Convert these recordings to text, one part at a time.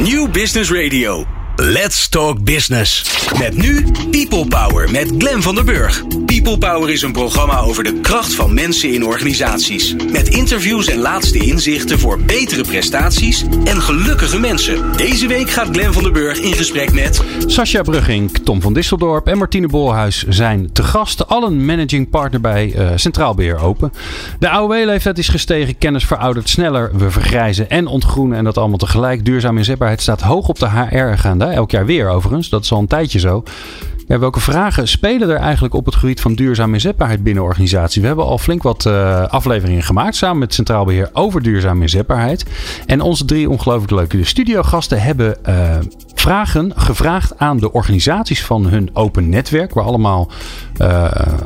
New Business Radio. Let's Talk Business. Met nu People Power met Glen van der Burg. People Power is een programma over de kracht van mensen in organisaties. Met interviews en laatste inzichten voor betere prestaties en gelukkige mensen. Deze week gaat Glen van der Burg in gesprek met... Sascha Brugging, Tom van Disseldorp en Martine Bolhuis zijn te gast. Allen managing partner bij uh, Centraal Beheer Open. De AOW-leeftijd is gestegen, kennis veroudert sneller. We vergrijzen en ontgroenen en dat allemaal tegelijk. Duurzaam inzetbaarheid staat hoog op de HR-agenda. Elk jaar weer overigens, dat is al een tijdje zo. Ja, welke vragen spelen er eigenlijk op het gebied van duurzame inzetbaarheid binnen organisaties? We hebben al flink wat uh, afleveringen gemaakt samen met Centraal Beheer over duurzame inzetbaarheid. En onze drie ongelooflijk leuke studiogasten hebben uh, vragen gevraagd aan de organisaties van hun open netwerk, waar allemaal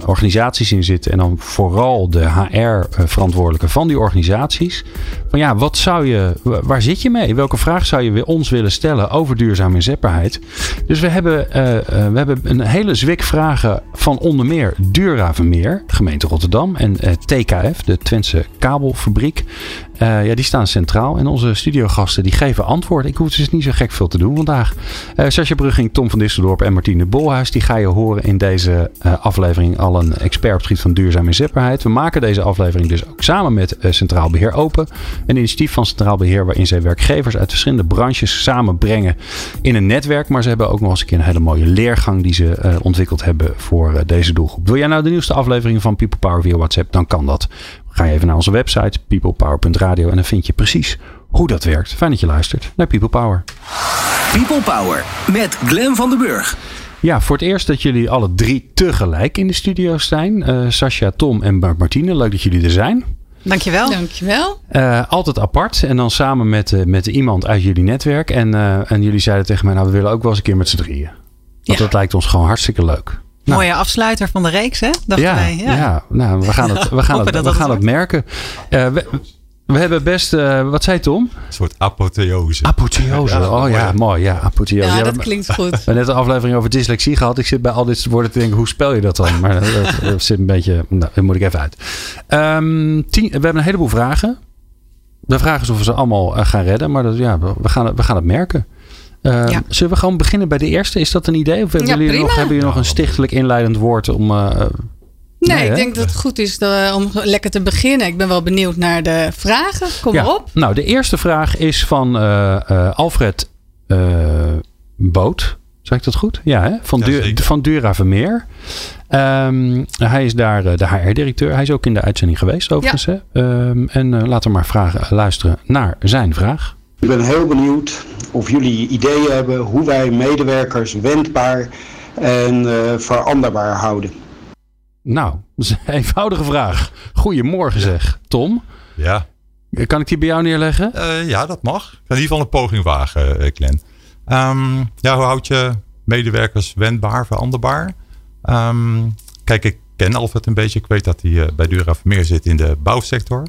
organisaties in zitten en dan vooral de HR-verantwoordelijke van die organisaties. Van ja, wat zou je, waar zit je mee? Welke vraag zou je ons willen stellen over duurzame inzetbaarheid? Dus we hebben, we hebben een hele zwik vragen van onder meer Duravermeer, gemeente Rotterdam en TKF, de Twentse kabelfabriek. Ja, die staan centraal. En onze studiogasten die geven antwoord. Ik hoef dus niet zo gek veel te doen vandaag. Uh, Sascha Brugging, Tom van Disseldorp en Martine Bolhuis. Die ga je horen in deze uh, aflevering al een expert op het gebied van duurzame inzetbaarheid. We maken deze aflevering dus ook samen met Centraal Beheer Open. Een initiatief van Centraal Beheer waarin zij werkgevers uit verschillende branches samenbrengen in een netwerk. Maar ze hebben ook nog eens een keer een hele mooie leergang die ze ontwikkeld hebben voor deze doelgroep. Wil jij nou de nieuwste aflevering van People Power via WhatsApp? Dan kan dat. Ga je even naar onze website peoplepower.radio en dan vind je precies hoe dat werkt. Fijn dat je luistert naar People Power. People Power met Glen van den Burg. Ja, voor het eerst dat jullie alle drie tegelijk in de studio zijn. Uh, Sascha, Tom en Martine, leuk dat jullie er zijn. Dankjewel. Dankjewel. Uh, altijd apart en dan samen met, uh, met iemand uit jullie netwerk. En, en jullie zeiden tegen mij, nou we willen ook wel eens een keer met z'n drieën. Want ja. dat lijkt ons gewoon hartstikke leuk. Nou. Mooie afsluiter van de reeks, hè? Dachten ja, wij. Ja. ja, nou, we gaan het, we gaan het, we gaan het merken. Uh, we, we, hebben best, uh, wat zei Tom? Een soort apotheose. Apotheose, ja, oh ja, mooi. Ja, apotheose. Ja, dat klinkt goed. We hebben net een aflevering over dyslexie gehad. Ik zit bij al dit woorden te denken, hoe spel je dat dan? Maar dat, dat zit een beetje, nou, dat moet ik even uit. Um, tien, we hebben een heleboel vragen. De vraag is of we ze allemaal uh, gaan redden, maar dat, ja, we, gaan, we gaan het merken. Uh, ja. Zullen we gewoon beginnen bij de eerste? Is dat een idee? Of hebben, ja, jullie, nog, hebben jullie nog een stichtelijk inleidend woord om. Uh, nee, nee, ik denk dat het goed is de, om lekker te beginnen. Ik ben wel benieuwd naar de vragen. Kom ja. maar op. Nou, de eerste vraag is van uh, Alfred Boot. Zeg ik dat goed? Ja, hè? Van, ja, du van Dura Vermeer. Um, hij is daar de HR-directeur. Hij is ook in de uitzending geweest, overigens. Ja. Um, en laten we maar vragen, luisteren naar zijn vraag. Ik ben heel benieuwd of jullie ideeën hebben hoe wij medewerkers wendbaar en uh, veranderbaar houden. Nou, dat is een eenvoudige vraag. Goedemorgen zeg, Tom. Ja. Kan ik die bij jou neerleggen? Uh, ja, dat mag. Ik kan in ieder geval een poging wagen, uh, Glenn. Um, ja, hoe houd je medewerkers wendbaar, veranderbaar? Um, kijk, ik ken Alfred een beetje. Ik weet dat hij bij Dura Vermeer zit in de bouwsector.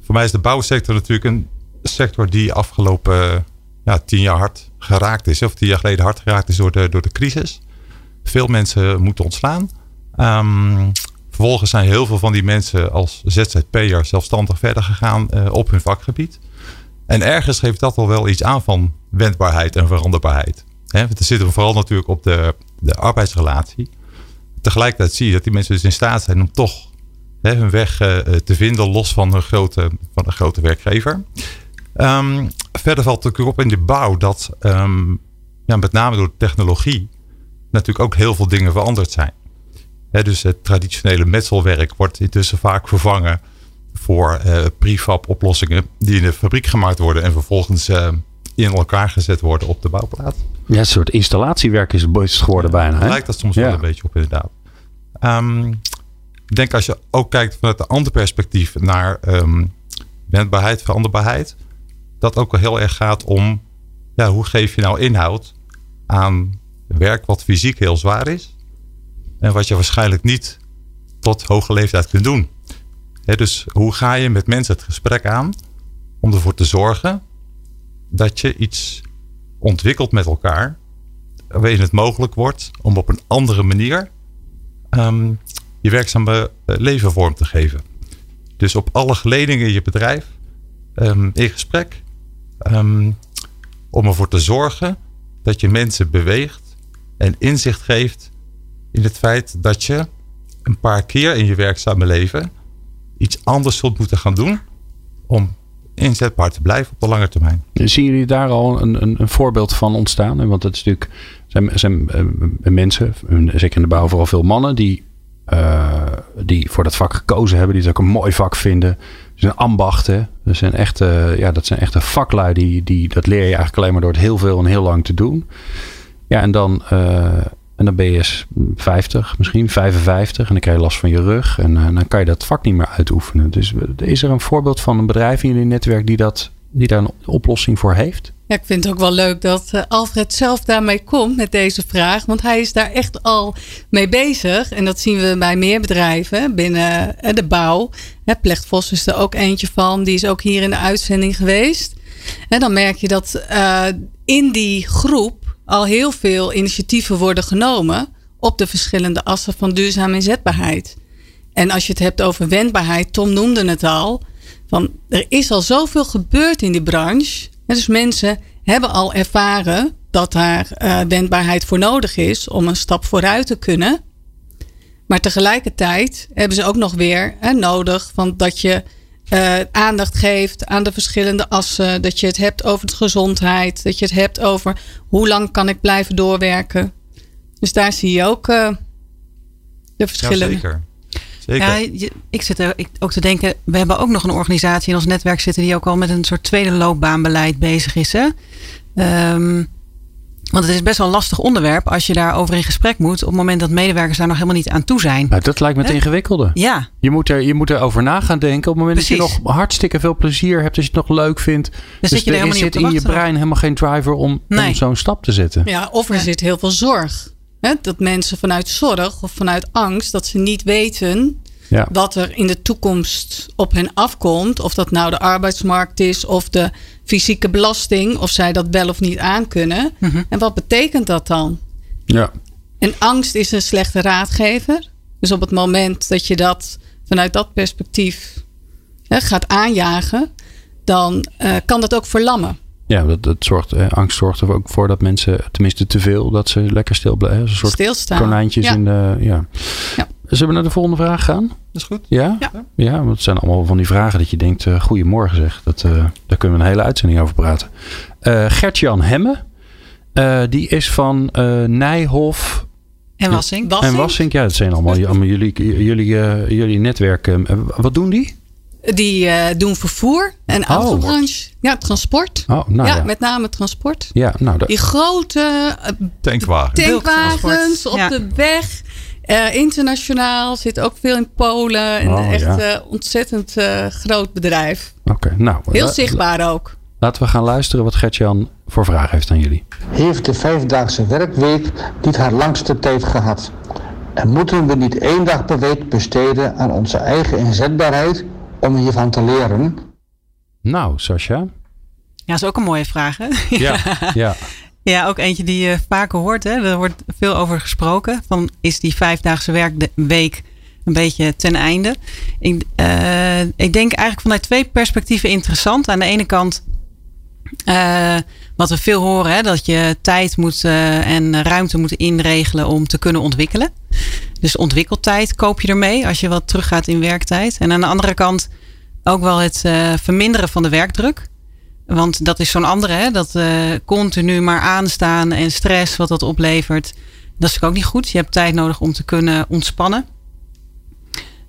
Voor mij is de bouwsector natuurlijk een sector die afgelopen ja, tien jaar hard geraakt is. Of tien jaar geleden hard geraakt is door de, door de crisis. Veel mensen moeten ontslaan. Um, vervolgens zijn heel veel van die mensen als ZZP'er zelfstandig verder gegaan uh, op hun vakgebied. En ergens geeft dat al wel iets aan van wendbaarheid en veranderbaarheid. He, want er zitten vooral natuurlijk op de, de arbeidsrelatie. Tegelijkertijd zie je dat die mensen dus in staat zijn om toch hun weg uh, te vinden los van een grote, van een grote werkgever. Um, verder valt natuurlijk op in de bouw dat um, ja, met name door de technologie natuurlijk ook heel veel dingen veranderd zijn. He, dus het traditionele metselwerk wordt intussen vaak vervangen voor uh, prefab oplossingen die in de fabriek gemaakt worden en vervolgens uh, in elkaar gezet worden op de bouwplaats. Ja, een soort installatiewerk is het geworden bijna. Hè? Lijkt dat soms ja. wel een beetje op inderdaad. Um, ik denk als je ook kijkt vanuit een ander perspectief naar um, wendbaarheid, veranderbaarheid dat ook wel heel erg gaat om ja, hoe geef je nou inhoud aan werk wat fysiek heel zwaar is. En wat je waarschijnlijk niet tot hoge leeftijd kunt doen. Dus hoe ga je met mensen het gesprek aan om ervoor te zorgen dat je iets ontwikkelt met elkaar. Waarin het mogelijk wordt om op een andere manier um, je werkzame leven vorm te geven. Dus op alle geledingen in je bedrijf um, in gesprek Um, om ervoor te zorgen dat je mensen beweegt en inzicht geeft in het feit dat je een paar keer in je werkzame leven iets anders zult moeten gaan doen om inzetbaar te blijven op de lange termijn. Zien jullie daar al een, een, een voorbeeld van ontstaan? Want het is natuurlijk zijn, zijn uh, mensen, zeker in de bouw vooral veel mannen, die, uh, die voor dat vak gekozen hebben, die het ook een mooi vak vinden. zijn ambachten. Dat zijn echte, ja, dat zijn echte vaklui. Die, die, dat leer je eigenlijk alleen maar door het heel veel en heel lang te doen. Ja, en dan, uh, en dan ben je 50, misschien 55. En dan krijg je last van je rug. En dan kan je dat vak niet meer uitoefenen. Dus is er een voorbeeld van een bedrijf in jullie netwerk die, dat, die daar een oplossing voor heeft? Ja, ik vind het ook wel leuk dat uh, Alfred zelf daarmee komt met deze vraag. Want hij is daar echt al mee bezig. En dat zien we bij meer bedrijven binnen uh, de bouw. Plechtvos is er ook eentje van. Die is ook hier in de uitzending geweest. En dan merk je dat in die groep al heel veel initiatieven worden genomen. Op de verschillende assen van duurzame inzetbaarheid. En als je het hebt over wendbaarheid, Tom noemde het al. Van, er is al zoveel gebeurd in die branche dus mensen hebben al ervaren dat daar uh, wendbaarheid voor nodig is om een stap vooruit te kunnen. Maar tegelijkertijd hebben ze ook nog weer hè, nodig van dat je uh, aandacht geeft aan de verschillende assen. Dat je het hebt over de gezondheid. Dat je het hebt over hoe lang kan ik blijven doorwerken. Dus daar zie je ook uh, de verschillen. Ja, zeker. Ja, ik zit er ook te denken, we hebben ook nog een organisatie in ons netwerk zitten die ook al met een soort tweede loopbaanbeleid bezig is. Hè? Um, want het is best wel een lastig onderwerp als je daarover in gesprek moet. op het moment dat medewerkers daar nog helemaal niet aan toe zijn. Nou, dat lijkt me het ingewikkelde. Ja. Je moet, er, je moet erover na gaan denken. op het moment Precies. dat je nog hartstikke veel plezier hebt. als je het nog leuk vindt. Dan dus zit je er helemaal zit niet in je brein helemaal geen driver om, nee. om zo'n stap te zetten. Ja, of er ja. zit heel veel zorg. Hè? Dat mensen vanuit zorg of vanuit angst. dat ze niet weten ja. wat er in de toekomst op hen afkomt. Of dat nou de arbeidsmarkt is of de fysieke belasting. Of zij dat wel of niet aankunnen. Mm -hmm. En wat betekent dat dan? Ja. En angst is een slechte raadgever. Dus op het moment dat je dat vanuit dat perspectief hè, gaat aanjagen, dan uh, kan dat ook verlammen. Ja, dat, dat zorgt, eh, angst zorgt er ook voor dat mensen, tenminste te veel, dat ze lekker stil blijven. Een soort Stilstaan. konijntjes ja. in de. Ja. ja. Zullen we naar de volgende vraag gaan? Dat is goed. Ja? Ja. ja want het zijn allemaal van die vragen dat je denkt: uh, Goedemorgen zeg. Dat, uh, daar kunnen we een hele uitzending over praten. Uh, Gert-Jan Hemme, die is van Nijhof. En Wassink. En Wassink, ja, dat zijn allemaal, allemaal jullie, jullie, jullie netwerken. wat doen die? Die uh, doen vervoer en Oh. autobranche. Ja, transport. Oh, nou ja, ja. met name transport. Ja, nou, dat, Die grote uh, Tankwagen. tankwagens Bulktransport, op ja. de weg. Uh, internationaal zit ook veel in Polen. En Oh, echt ja. uh, ontzettend uh, groot bedrijf. oké. nou, Heel zichtbaar ook. Laten we gaan luisteren wat Gert-Jan voor vraag heeft aan jullie. heeft de vijfdaagse werkweek niet haar langste tijd gehad. En moeten we niet één dag per week besteden aan onze eigen inzetbaarheid om hiervan te leren? Nou, Sascha. Ja, dat is ook een mooie vraag. Hè? Ja, ja. Ja, ook eentje die je vaker hoort. Hè? Er wordt veel over gesproken. Van is die vijfdaagse werkweek een beetje ten einde? Ik, uh, ik denk eigenlijk vanuit twee perspectieven interessant. Aan de ene kant, uh, wat we veel horen, hè, dat je tijd moet en ruimte moet inregelen om te kunnen ontwikkelen. Dus ontwikkeltijd koop je ermee als je wat teruggaat in werktijd. En aan de andere kant ook wel het verminderen van de werkdruk. Want dat is zo'n andere, hè? dat uh, continu maar aanstaan en stress wat dat oplevert. Dat is ook niet goed. Je hebt tijd nodig om te kunnen ontspannen.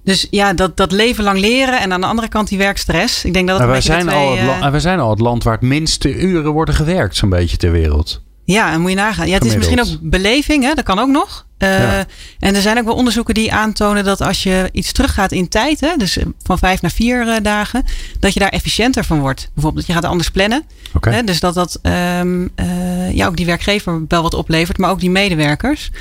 Dus ja, dat, dat leven lang leren en aan de andere kant die werkstress. Ik denk dat een wij, zijn al het uh, wij zijn al het land waar het minste uren worden gewerkt, zo'n beetje ter wereld. Ja, en moet je nagaan. Ja, het is misschien ook beleving, hè? dat kan ook nog. Uh, Ja. En er zijn ook wel onderzoeken die aantonen dat als je iets teruggaat in tijd, hè, dus van vijf naar vier uh, dagen, dat je daar efficiënter van wordt. Bijvoorbeeld, je gaat anders plannen. Hè, dus dat dat um, uh, ja, ook die werkgever wel wat oplevert, maar ook die medewerkers.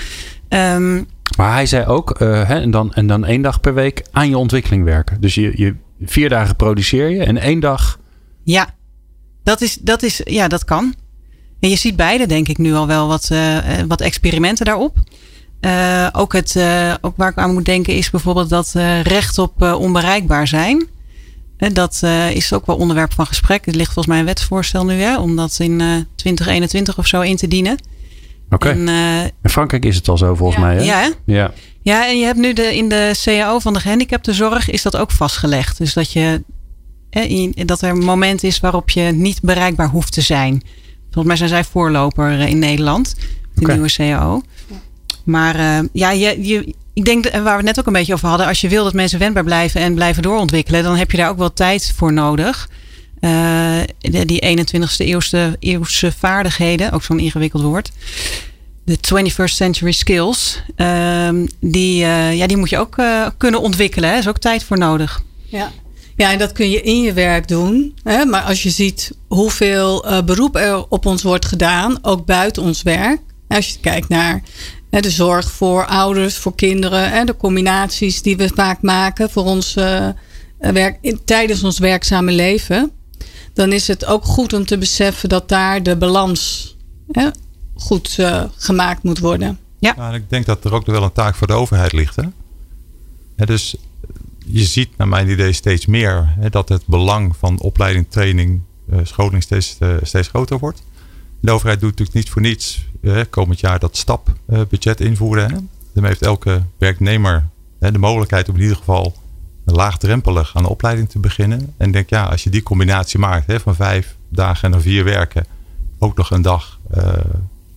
Um, Maar hij zei ook, hè, en, dan, en dan één dag per week aan je ontwikkeling werken. Dus je, je vier dagen produceer je en één dag. ja, dat, is, dat, is, ja, dat kan. En je ziet beide, denk ik, nu al wel wat, uh, wat experimenten daarop. Uh, ook, het, uh, ook waar ik aan moet denken is bijvoorbeeld dat recht op onbereikbaar zijn. dat is ook wel onderwerp van gesprek. Het ligt volgens mij een wetsvoorstel nu, hè, om dat in uh, 2021 of zo in te dienen. Oké. Okay. In Frankrijk is het al zo volgens ja, mij. Hè? Ja, hè? ja. Ja, en je hebt nu de, in de CAO van de gehandicaptenzorg is dat ook vastgelegd. Dus dat, je, dat er een moment is waarop je niet bereikbaar hoeft te zijn. Volgens mij zijn zij voorloper in Nederland, de okay. nieuwe CAO. Maar uh, ja, je, je, ik denk waar we het net ook een beetje over hadden. Als je wil dat mensen wendbaar blijven en blijven doorontwikkelen, dan heb je daar ook wel tijd voor nodig. Uh, die 21ste eeuwse, eeuwse vaardigheden, ook zo'n ingewikkeld woord. De 21st century skills. Uh, die, uh, ja, die moet je ook kunnen ontwikkelen. Er is ook tijd voor nodig. Ja. Ja, en dat kun je in je werk doen. Hè? Maar als je ziet hoeveel beroep er op ons wordt gedaan, ook buiten ons werk. Als je kijkt naar de zorg voor ouders, voor kinderen. De combinaties die we vaak maken voor ons eh, werk, tijdens ons werkzame leven. Dan is het ook goed om te beseffen dat daar de balans goed uh, gemaakt moet worden. Ja. Nou, ik denk dat er ook wel een taak voor de overheid ligt. Hè? Ja, dus je ziet naar mijn idee steeds meer hè, dat het belang van opleiding, training, uh, scholing steeds, steeds groter wordt. De overheid doet natuurlijk niet voor niets eh, komend jaar dat stapbudget invoeren. Hè. Daarmee heeft elke werknemer hè, de mogelijkheid om in ieder geval laagdrempelig aan de opleiding te beginnen. En denk ja, als je die combinatie maakt hè, van vijf dagen en vier werken, ook nog een dag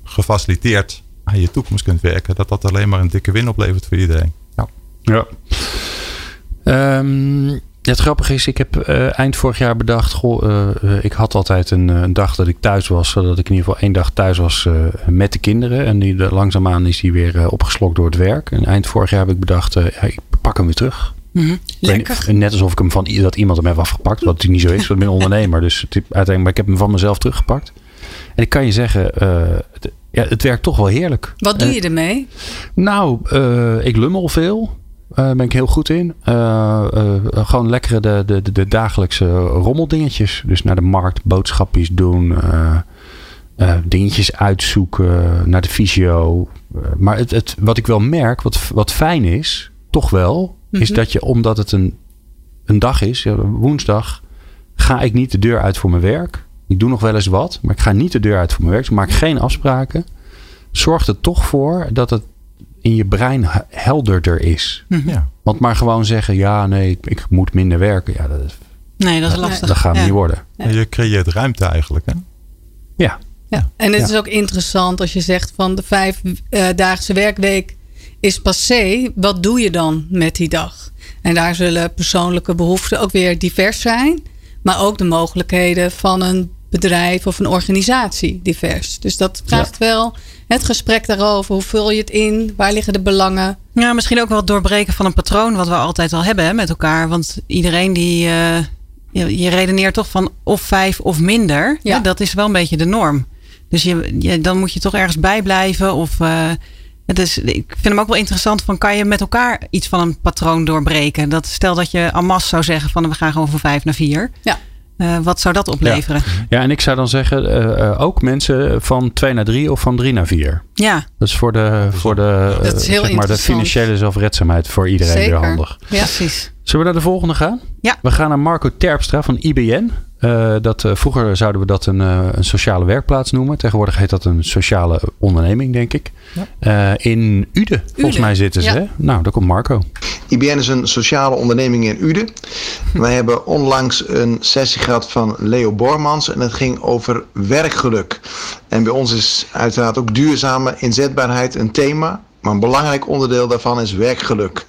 gefaciliteerd aan je toekomst kunt werken, dat dat alleen maar een dikke win oplevert voor iedereen. Ja. ja. Um, het grappige is, ik heb uh, eind vorig jaar bedacht, goh, uh, ik had altijd een, een, dag dat ik thuis was, zodat ik in ieder geval één dag thuis was uh, met de kinderen. En die, langzaamaan is die weer opgeslokt door het werk. En eind vorig jaar heb ik bedacht, ja, ik pak hem weer terug. Mm -hmm. Lekker. Net alsof ik hem van dat iemand hem heeft afgepakt, wat niet zo is. Want ik ben ondernemer, dus uiteindelijk, maar ik heb hem van mezelf teruggepakt. En ik kan je zeggen, het, ja, het werkt toch wel heerlijk. Wat doe je ermee? Nou, ik lummel veel. Uh, ben ik heel goed in. Uh, uh, gewoon lekkere de, de, de, dagelijkse rommeldingetjes. Dus naar de markt, boodschapjes doen. dingetjes uitzoeken. Naar de fysio. maar het, het, wat ik wel merk, wat, wat fijn is, toch wel, is Mhm. dat je, omdat het een, een dag is, woensdag, ga ik niet de deur uit voor mijn werk. Ik doe nog wel eens wat, maar ik ga niet de deur uit voor mijn werk. Dus ik maak geen afspraken. Zorgt er toch voor dat het in je brein he- helderder is. Ja. Want maar gewoon zeggen, ja, nee, ik, ik moet minder werken. Ja, dat, is- Nee, dat is lastig. dat gaat Ja. niet worden. En Je creëert ruimte eigenlijk. Hè? Ja, Ja. En het Ja. is ook interessant als je zegt van de vijfdaagse werkweek is passé. Wat doe je dan met die dag? En daar zullen persoonlijke behoeften ook weer divers zijn. Maar ook de mogelijkheden van een bedrijf of een organisatie divers. Dus dat vraagt wel het gesprek daarover. Hoe vul je het in? Waar liggen de belangen? Ja, misschien ook wel het doorbreken van een patroon wat we altijd al hebben hè, met elkaar. Want iedereen die. eh, je, je redeneert toch van of vijf of minder. Ja. Hè, dat is wel een beetje de norm. Dus je, je, dan moet je toch ergens bijblijven. Of, eh, het is, ik vind hem ook wel interessant van kan je met elkaar iets van een patroon doorbreken? Dat, stel dat je en masse zou zeggen van we gaan gewoon van vijf naar vier. Ja. Eh, wat zou dat opleveren? ja en ik zou dan zeggen, eh, eh, ook mensen van 2 naar 3 of van 3 naar 4. Ja, Dat is voor de, voor de, zeg maar de financiële zelfredzaamheid voor iedereen Zeker. weer handig. Ja. precies. Zullen we naar de volgende gaan? Ja. We gaan naar Marco Terpstra van IBN. Eh, dat, eh, vroeger zouden we dat een, eh, een sociale werkplaats noemen. Tegenwoordig heet dat een sociale onderneming, denk ik. Eh, in Uden, volgens mij zitten ze. ja. Hè? Nou, daar komt Marco. IBN is een sociale onderneming in Uden. Wij hebben onlangs een sessie gehad van Leo Bormans en het ging over werkgeluk. En bij ons is uiteraard ook duurzame inzetbaarheid een thema, maar een belangrijk onderdeel daarvan is werkgeluk.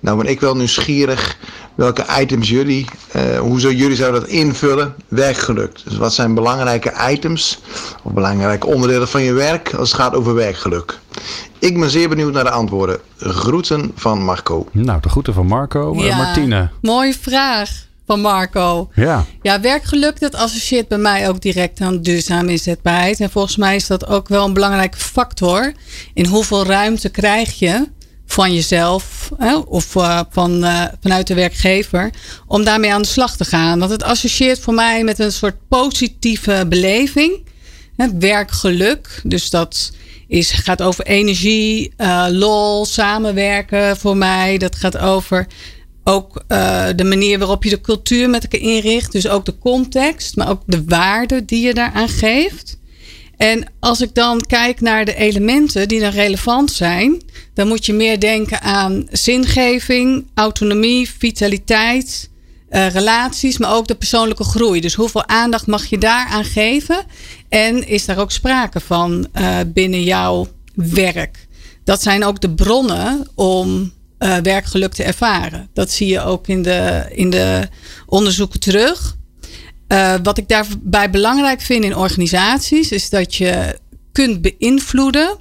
Nou ben ik wel nieuwsgierig welke items jullie, eh, hoe zou jullie zouden dat invullen? Werkgeluk. Dus wat zijn belangrijke items of belangrijke onderdelen van je werk als het gaat over werkgeluk? Ik ben zeer benieuwd naar de antwoorden. Groeten van Marco. Nou, de groeten van Marco. Eh, Ja. Martine. Mooie vraag van Marco. Ja. Ja, werkgeluk, dat associeert bij mij ook direct aan duurzame inzetbaarheid. En volgens mij is dat ook wel een belangrijke factor. In hoeveel ruimte krijg je van jezelf of eh, van, eh, vanuit de werkgever om daarmee aan de slag te gaan. Want het associeert voor mij met een soort positieve beleving. Werkgeluk, dus dat is, gaat over energie, eh, lol, samenwerken voor mij. Dat gaat over ook de manier waarop je de cultuur met elkaar inricht. Dus ook de context, maar ook de waarde die je daaraan geeft. En als ik dan kijk naar de elementen die dan relevant zijn, dan moet je meer denken aan zingeving, autonomie, vitaliteit, uh, relaties, maar ook de persoonlijke groei. Dus hoeveel aandacht mag je daaraan geven? En is daar ook sprake van uh, binnen jouw werk? Dat zijn ook de bronnen om uh, werkgeluk te ervaren. Dat zie je ook in de, in de onderzoeken terug. Uh, wat ik daarbij belangrijk vind in organisaties is dat je kunt beïnvloeden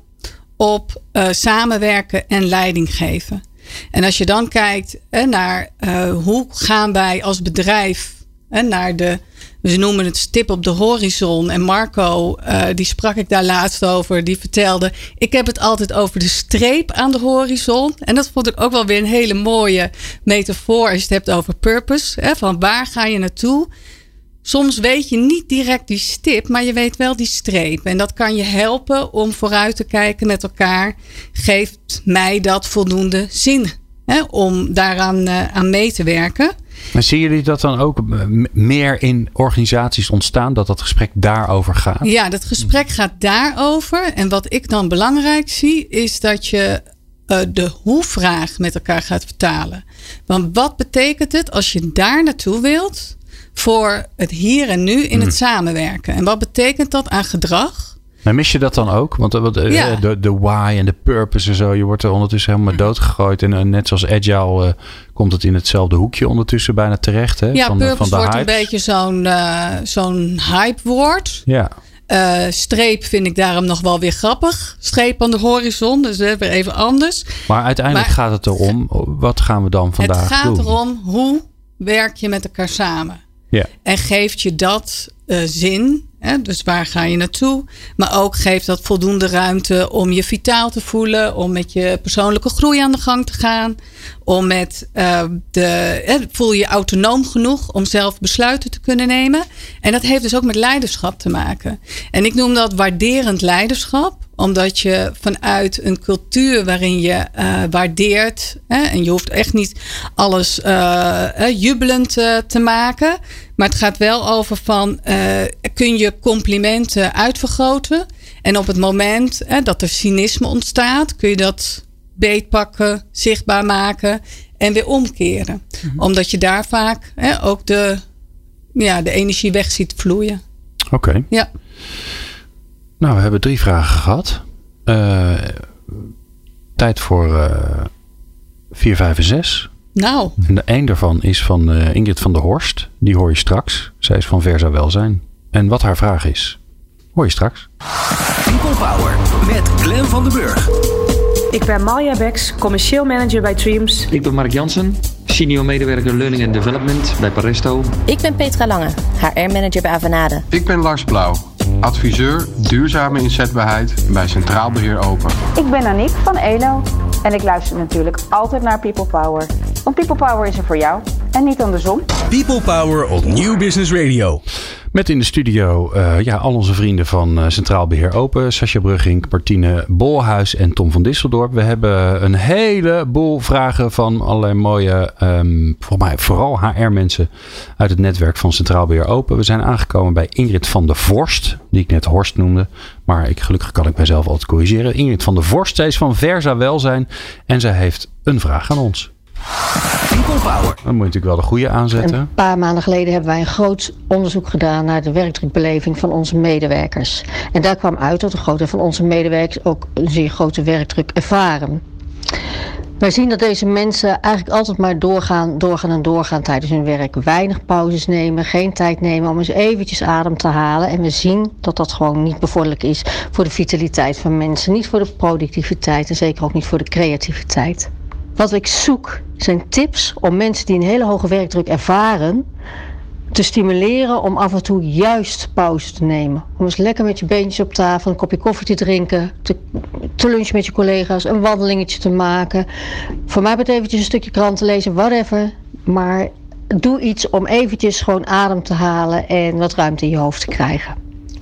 op uh, samenwerken en leiding geven. En als je dan kijkt naar uh, hoe gaan wij als bedrijf hè, naar de we noemen het stip op de horizon. En Marco, die sprak ik daar laatst over. Die vertelde: Ik heb het altijd over de streep aan de horizon. En dat vond ik ook wel weer een hele mooie metafoor. Als je het hebt over purpose. Van waar ga je naartoe? Soms weet je niet direct die stip, maar je weet wel die streep. En dat kan je helpen om vooruit te kijken met elkaar. Geeft mij dat voldoende zin hè, om daaraan uh, aan mee te werken? Maar zien jullie dat dan ook meer in organisaties ontstaan, dat dat gesprek daarover gaat? Ja, dat gesprek gaat daarover. En wat ik dan belangrijk zie, is dat je uh, de hoe-vraag met elkaar gaat vertalen. Want wat betekent het als je daar naartoe wilt voor het hier en nu in het samenwerken? En wat betekent dat aan gedrag? Maar mis je dat dan ook? Want ja. de, de why en de purpose en zo, je wordt er ondertussen helemaal doodgegooid. En net zoals agile uh, komt het in hetzelfde hoekje ondertussen bijna terecht. Hè? Ja, van, purpose van de wordt hypes. een beetje zo'n zo'n hype woord. Ja. Uh, streep vind ik daarom nog wel weer grappig. Streep aan de horizon, dus weer even anders. Maar uiteindelijk Maar- gaat het erom, wat gaan we dan vandaag het gaat doen? erom hoe werk je met elkaar samen. Ja. En geeft je dat eh, zin? Hè? Dus waar ga je naartoe? Maar ook geeft dat voldoende ruimte om je vitaal te voelen, om met je persoonlijke groei aan de gang te gaan, om met eh, de hè, voel je je autonoom genoeg om zelf besluiten te kunnen nemen. En dat heeft dus ook met leiderschap te maken. En ik noem dat waarderend leiderschap, omdat je vanuit een cultuur waarin je eh, waardeert, hè, en je hoeft echt niet alles eh, jubelend eh, te maken, maar het gaat wel over van kun je complimenten uitvergroten en op het moment hè, dat er cynisme ontstaat, kun je dat beetpakken, zichtbaar maken en weer omkeren, omdat je daar vaak hè, ook de, ja, de energie weg ziet vloeien. Oké. Ja. Nou, we hebben drie vragen gehad. Eh, tijd voor eh 4, 5 en 6. Nou, En de een daarvan is van eh, Ingrid van der Horst. Die hoor je straks. Zij is van Versa Welzijn. En wat haar vraag is, hoor je straks. People Power met Glen van den Burg. Ik ben Malja Beks, commercieel manager bij Dreams. Ik ben Mark Jansen, senior medewerker Learning and Development bij Paresto. Ik ben Petra Lange, HR-manager bij Avanade. Ik ben Lars Blauw, adviseur duurzame inzetbaarheid bij Centraal Beheer Open. Ik ben Aniek van Elo en ik luister natuurlijk altijd naar People Power. Want People Power is er voor jou en niet andersom. People Power op Nieuw Business Radio. Met in de studio eh, ja, al onze vrienden van eh, Centraal Beheer Open. Sascha Brugging, Martine Bolhuis en Tom van Disseldorp. We hebben een heleboel vragen van allerlei mooie, ehm volgens mij vooral HR-mensen uit het netwerk van Centraal Beheer Open. We zijn aangekomen bij Ingrid van der Vorst, die ik net Horst noemde. Maar ik, gelukkig kan ik mijzelf altijd corrigeren. Ingrid van der Vorst, zij is van Versa Welzijn en zij heeft een vraag aan ons. People Power. Dan moet je natuurlijk wel de goede aanzetten. Een paar maanden geleden hebben wij een groot onderzoek gedaan naar de werkdrukbeleving van onze medewerkers. En daar kwam uit dat een groot deel van onze medewerkers ook een zeer grote werkdruk ervaren. Wij zien dat deze mensen eigenlijk altijd maar doorgaan, doorgaan en doorgaan tijdens hun werk. Weinig pauzes nemen, geen tijd nemen om eens eventjes adem te halen. En we zien dat dat gewoon niet bevorderlijk is voor de vitaliteit van mensen. Niet voor de productiviteit en zeker ook niet voor de creativiteit. Wat ik zoek zijn tips om mensen die een hele hoge werkdruk ervaren te stimuleren om af en toe juist pauze te nemen. Om eens lekker met je beentjes op tafel, een kopje koffie te drinken, te, lunchen met je collega's, een wandelingetje te maken. Voor mij betreft eventjes een stukje krant te lezen, whatever. Maar doe iets om eventjes gewoon adem te halen en wat ruimte in je hoofd te krijgen.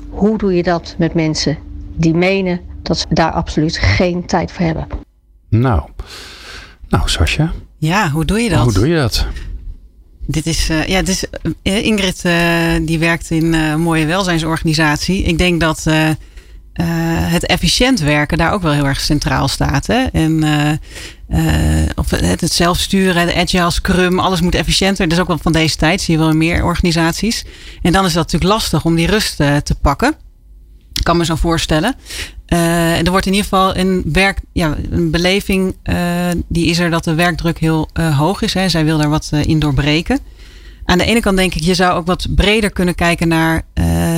Hoe doe je dat met mensen die menen dat ze daar absoluut geen tijd voor hebben? Nou, nou Sascha, Ja, hoe doe je dat? Hoe doe je dat? Dit is, uh, ja, dit is, uh, Ingrid uh, die werkt in een mooie welzijnsorganisatie. Ik denk dat het efficiënt werken daar ook wel heel erg centraal staat. Hè? En of het, het zelfsturen, de agile scrum, alles moet efficiënter. Dat is ook wel van deze tijd, zie je wel in meer organisaties. En dan is dat natuurlijk lastig om die rust te pakken. Ik kan me zo voorstellen. Uh, er wordt in ieder geval een, werk, ja, een beleving, uh, die is er dat de werkdruk heel uh, hoog is. Hè. Zij wil daar wat in doorbreken. Aan de ene kant denk ik, je zou ook wat breder kunnen kijken naar,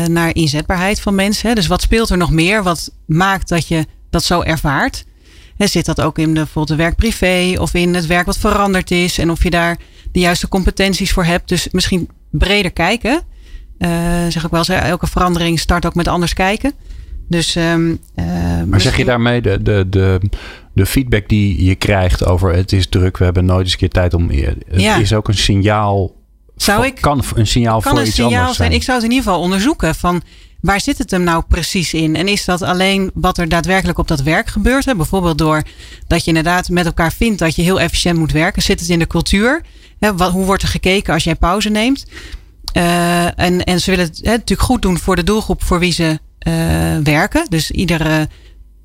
naar inzetbaarheid van mensen. Hè. Dus wat speelt er nog meer? Wat maakt dat je dat zo ervaart? Hè, zit dat ook in de, bijvoorbeeld de werk-privé of in het werk wat veranderd is? En of je daar de juiste competenties voor hebt. Dus misschien breder kijken. zeg ik wel elke verandering start ook met anders kijken. Dus, um, uh, maar zeg je daarmee de, de, de, de feedback die je krijgt over het is druk, we hebben nooit eens een keer tijd om. Het ja. is ook een signaal. Zou ik, kan een signaal kan voor een iets signaal anders zijn. Ik zou het in ieder geval onderzoeken van waar zit het hem nou precies in? En is dat alleen wat er daadwerkelijk op dat werk gebeurt? Hè? Bijvoorbeeld door dat je inderdaad met elkaar vindt dat je heel efficiënt moet werken. Zit het in de cultuur? Hè? Wat, hoe wordt er gekeken als jij pauze neemt? Uh, en, en ze willen het hè, natuurlijk goed doen voor de doelgroep voor wie ze uh, werken. Dus iedere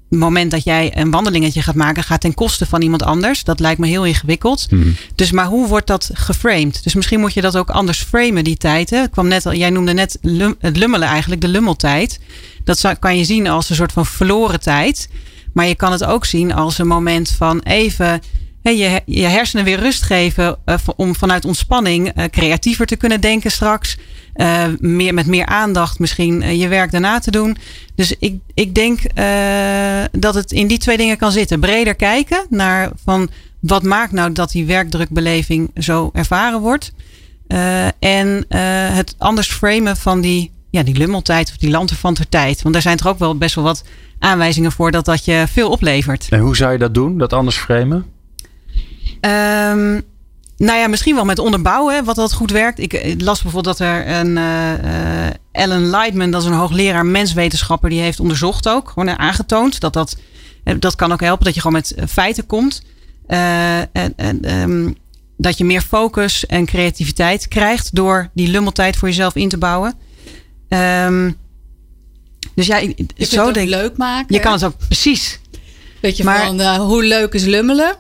moment dat jij een wandelingetje gaat maken, gaat ten koste van iemand anders. Dat lijkt me heel ingewikkeld. Hmm. Dus maar hoe wordt dat geframed? Dus misschien moet je dat ook anders framen, die tijd. Hè? Ik kwam net al, jij noemde net lum, het lummelen eigenlijk, de lummeltijd. Dat zou, kan je zien als een soort van verloren tijd. Maar je kan het ook zien als een moment van even je, je hersenen weer rust geven uh, om vanuit ontspanning uh, creatiever te kunnen denken straks. Uh, meer, met meer aandacht misschien je werk daarna te doen. Dus ik, ik denk dat het in die twee dingen kan zitten. Breder kijken naar van wat maakt nou dat die werkdrukbeleving zo ervaren wordt. en het anders framen van die, ja, die lummeltijd of die lanterfantertijd. Want daar zijn toch ook wel best wel wat aanwijzingen voor dat dat je veel oplevert. En hoe zou je dat doen, dat anders framen? Um, nou ja, misschien wel met onderbouwen, wat dat goed werkt. Ik las bijvoorbeeld dat er een uh, uh, Ellen Lightman, dat is een hoogleraar menswetenschapper, die heeft onderzocht ook, gewoon aangetoond dat dat, dat kan ook helpen dat je gewoon met feiten komt. Uh, en, en um, dat je meer focus en creativiteit krijgt door die lummeltijd voor jezelf in te bouwen. Um, dus ja, je zo het denk leuk maken. Je kan het ook precies. Weet je Maar- van uh, hoe leuk is lummelen?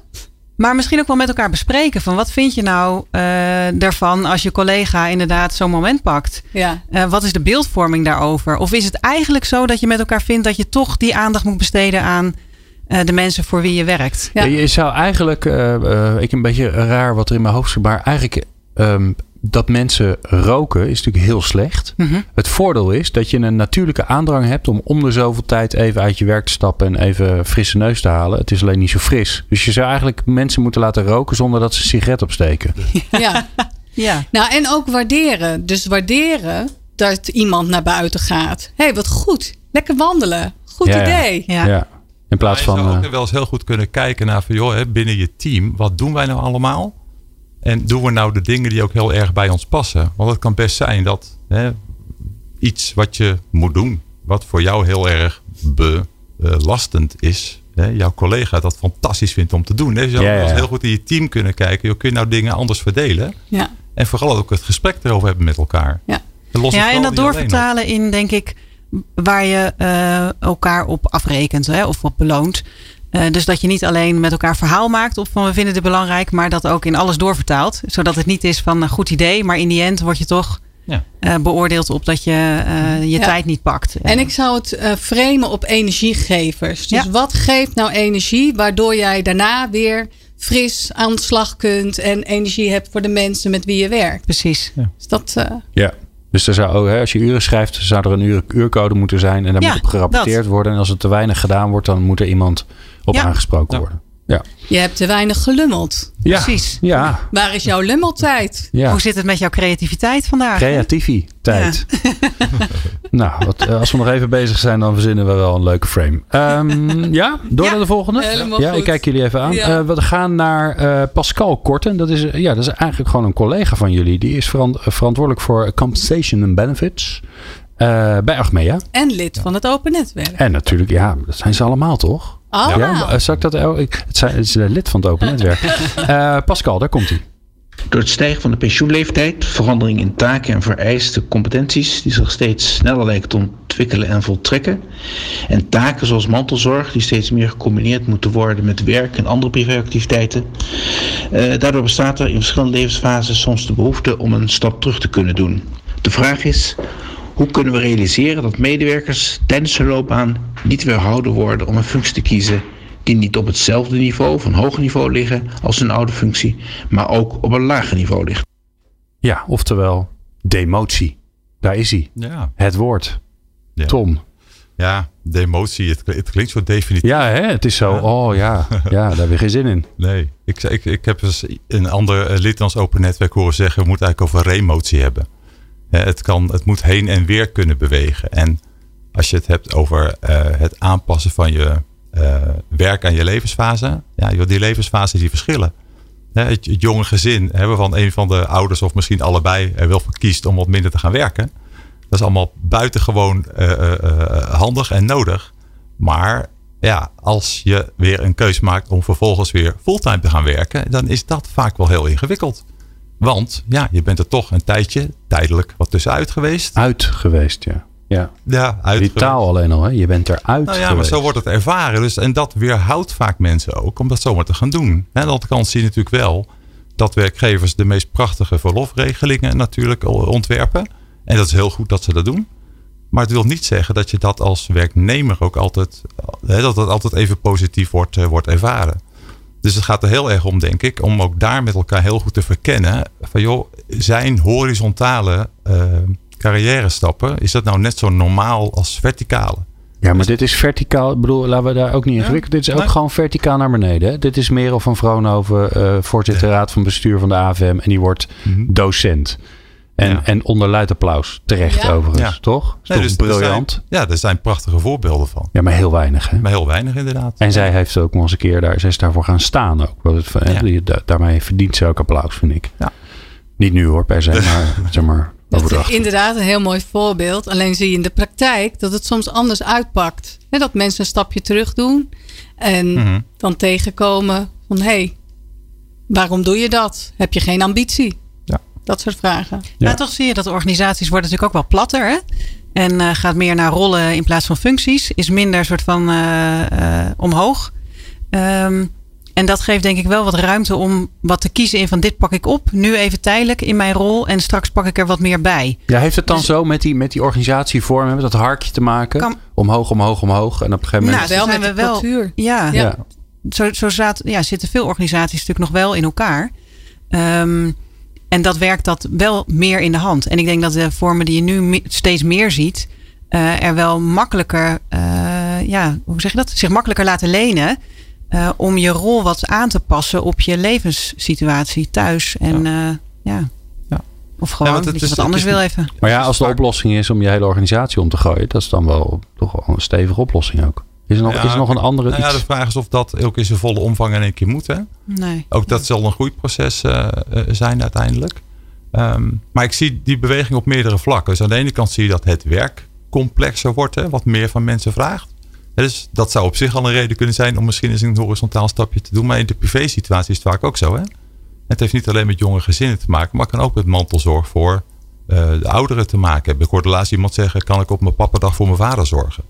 Maar misschien ook wel met elkaar bespreken. Van wat vind je nou uh, ervan als je collega inderdaad zo'n moment pakt? Ja. Uh, wat is de beeldvorming daarover? Of is het eigenlijk zo dat je met elkaar vindt dat je toch die aandacht moet besteden aan uh, de mensen voor wie je werkt? Ja. Je zou eigenlijk, uh, ik een beetje raar wat er in mijn hoofd zit, maar eigenlijk um, dat mensen roken is natuurlijk heel slecht. Mhm. Het voordeel is dat je een natuurlijke aandrang hebt om om de zoveel tijd even uit je werk te stappen en even frisse neus te halen. Het is alleen niet zo fris. Dus je zou eigenlijk mensen moeten laten roken zonder dat ze een sigaret opsteken. Ja. ja. Nou, en ook waarderen. Dus waarderen dat iemand naar buiten gaat. Hé, hey, wat goed. Lekker wandelen. Goed Ja, idee. Ja. Ja. In plaats Maar je van. zou eh, ook wel eens heel goed kunnen kijken naar van, joh, hè, binnen je team, wat doen wij nou allemaal? En doen we nou de dingen die ook heel erg bij ons passen? Want het kan best zijn dat hè, iets wat je moet doen, wat voor jou heel erg belastend is, hè, jouw collega dat fantastisch vindt om te doen. Hè? Je zou Ja, heel goed in je team kunnen kijken, kun je nou dingen anders verdelen? Ja. En vooral ook het gesprek erover hebben met elkaar. Ja. En los het Ja, en vooral dat doorvertalen in, denk ik, waar je eh, elkaar op afrekent hè, of op beloont. Eh, dus dat je niet alleen met elkaar verhaal maakt op van we vinden dit belangrijk, maar dat ook in alles doorvertaalt. Zodat het niet is van een goed idee, maar in die end word je toch Ja. eh, beoordeeld op dat je eh, je Ja. tijd niet pakt. En ik zou het eh framen op energiegevers. Dus Ja. wat geeft nou energie waardoor jij daarna weer fris aan de slag kunt en energie hebt voor de mensen met wie je werkt. Precies. Dus dat, eh, Ja. Dus er zou, ook, hè, als je uren schrijft, zou er een uur, uurcode moeten zijn. En daar Ja, moet op gerapporteerd dat. worden. En als er te weinig gedaan wordt, dan moet er iemand op Ja. aangesproken Ja. worden. Ja. je hebt te weinig gelummeld. ja. Precies. Ja. Waar is jouw lummeltijd? ja. Hoe zit het met jouw creativiteit vandaag? Creativiteit. nou, wat, eh, als we nog even bezig zijn, dan verzinnen we wel een leuke frame. Ehm, ja, door Ja, naar de volgende. helemaal ja, goed. ik kijk jullie even aan. Ja. Eh, we gaan naar eh, Pascal Korten. Dat is, ja, dat is eigenlijk gewoon een collega van jullie. Die is veran- verantwoordelijk voor compensation and benefits eh, bij Achmea. En lid van het Open Netwerk. En natuurlijk, ja, dat zijn ze allemaal toch? Oh. Ja, eh, zal ik dat, oh, ik, het, zijn, het is een lid van het Open Netwerk. Eh, Pascal, daar komt hij. Door het stijgen van de pensioenleeftijd, verandering in taken en vereiste competenties die zich steeds sneller lijken te ontwikkelen en voltrekken, en taken zoals mantelzorg die steeds meer gecombineerd moeten worden met werk en andere privéactiviteiten. Eh, daardoor bestaat er in verschillende levensfases soms de behoefte om een stap terug te kunnen doen. De vraag is, hoe kunnen we realiseren dat medewerkers tijdens hun loopbaan niet weerhouden worden om een functie te kiezen die niet op hetzelfde niveau of een hoger niveau liggen als hun oude functie, maar ook op een lager niveau ligt. Ja, oftewel demotie. Daar is hij. Ja. Het woord. Ja. Tom. Ja, de emotie. Het, het klinkt zo definitief. Ja, hè? het is zo. Oh ja, ja, daar heb je geen zin in. Nee, ik, ik, ik heb eens een ander eh, lid van ons open netwerk horen zeggen... we moeten eigenlijk over remotie hebben. Hè, Het, kan, het moet heen en weer kunnen bewegen. En als je het hebt over eh, het aanpassen van je eh, werk aan je levensfase... ja, die levensfases die verschillen. Het, jonge gezin waarvan een van de ouders of misschien allebei er wel voor kiest om wat minder te gaan werken... dat is allemaal buitengewoon eh, eh, eh, handig en nodig. Maar ja, als je weer een keus maakt om vervolgens weer fulltime te gaan werken, dan is dat vaak wel heel ingewikkeld. Want ja, je bent er toch een tijdje tijdelijk wat tussenuit geweest. Uit geweest, ja. Ja, Ja, uit die taal alleen al, hè? je bent eruit nou ja, maar geweest. zo wordt het ervaren. Dus, en dat weerhoudt vaak mensen ook om dat zomaar te gaan doen. En aan de andere kant zie je natuurlijk wel dat werkgevers de meest prachtige verlofregelingen natuurlijk ontwerpen. En dat is heel goed dat ze dat doen. Maar het wil niet zeggen dat je dat als werknemer ook altijd, hè, dat dat altijd even positief wordt, eh, wordt ervaren. Dus het gaat er heel erg om, denk ik, om ook daar met elkaar heel goed te verkennen. Van joh, zijn horizontale eh carrière stappen, is dat nou net zo normaal als verticale? Ja, maar dit is verticaal. Ik bedoel, laten we daar ook niet ingewikkeld. Dit is ook Nee. gewoon verticaal naar beneden. Hè? Dit is Merel van Vroonhoven, eh voorzitter raad van bestuur van de AVM. En die wordt Mhm. docent. En, en onder luid applaus. Terecht Ja. overigens, Ja. toch? Is Nee, toch dus er briljant? zijn- ja, er zijn prachtige voorbeelden van. Ja, maar heel weinig. Hè? Maar heel weinig inderdaad. En zij heeft ook nog eens een keer daar, zij is daarvoor gaan staan ook. Wat het, da- daarmee verdient ze ook applaus, vind ik. Ja. Niet nu hoor, per se, maar zeg maar Dat overdag. is inderdaad een heel mooi voorbeeld. Alleen zie je in de praktijk dat het soms anders uitpakt. Dat mensen een stapje terug doen en Mhm. dan tegenkomen van hé, hey, waarom doe je dat? Heb je geen ambitie? Dat soort vragen. Ja. toch zie je dat organisaties worden natuurlijk ook wel platter. Hè? En eh, gaat meer naar rollen in plaats van functies. Is minder soort van eh, eh, omhoog. Ehm, en dat geeft denk ik wel wat ruimte om wat te kiezen in van dit pak ik op. Nu even tijdelijk in mijn rol. En straks pak ik er wat meer bij. Ja, heeft het dan zo met die, met die organisatievorm, met dat harkje te maken? Kan- omhoog, omhoog, omhoog. En op een gegeven moment... Nou, wel zijn met we wel- cultuur. Ja, ja. zo, zo zaten, ja, zitten veel organisaties natuurlijk nog wel in elkaar. Ehm, en dat werkt dat wel meer in de hand. En ik denk dat de vormen die je nu me- steeds meer ziet, eh, er wel makkelijker, eh, ja, hoe zeg je dat? Zich makkelijker laten lenen. eh, om je rol wat aan te passen op je levenssituatie thuis. En ja, ja. Ja. Of gewoon want het dat je is- wat het anders is wil even. Maar ja, als de oplossing is om je hele organisatie om te gooien, dat is dan wel toch wel een stevige oplossing ook. Is er nog, Ja, is er nog een andere Nou ja, iets? de vraag is of dat ook in zijn volle omvang in één keer moet. Hè? Nee. Ook dat zal een groeiproces eh, zijn uiteindelijk. Ehm, maar ik zie die beweging op meerdere vlakken. Dus aan de ene kant zie je dat het werk complexer wordt, hè, wat meer van mensen vraagt. Dus dat zou op zich al een reden kunnen zijn om misschien eens een horizontaal stapje te doen. Maar in de privé-situatie is het vaak ook zo. Hè? Het heeft niet alleen met jonge gezinnen te maken, maar kan ook met mantelzorg voor eh, de ouderen te maken hebben. Ik hoorde laatst iemand zeggen: kan ik op mijn pappadag voor mijn vader zorgen?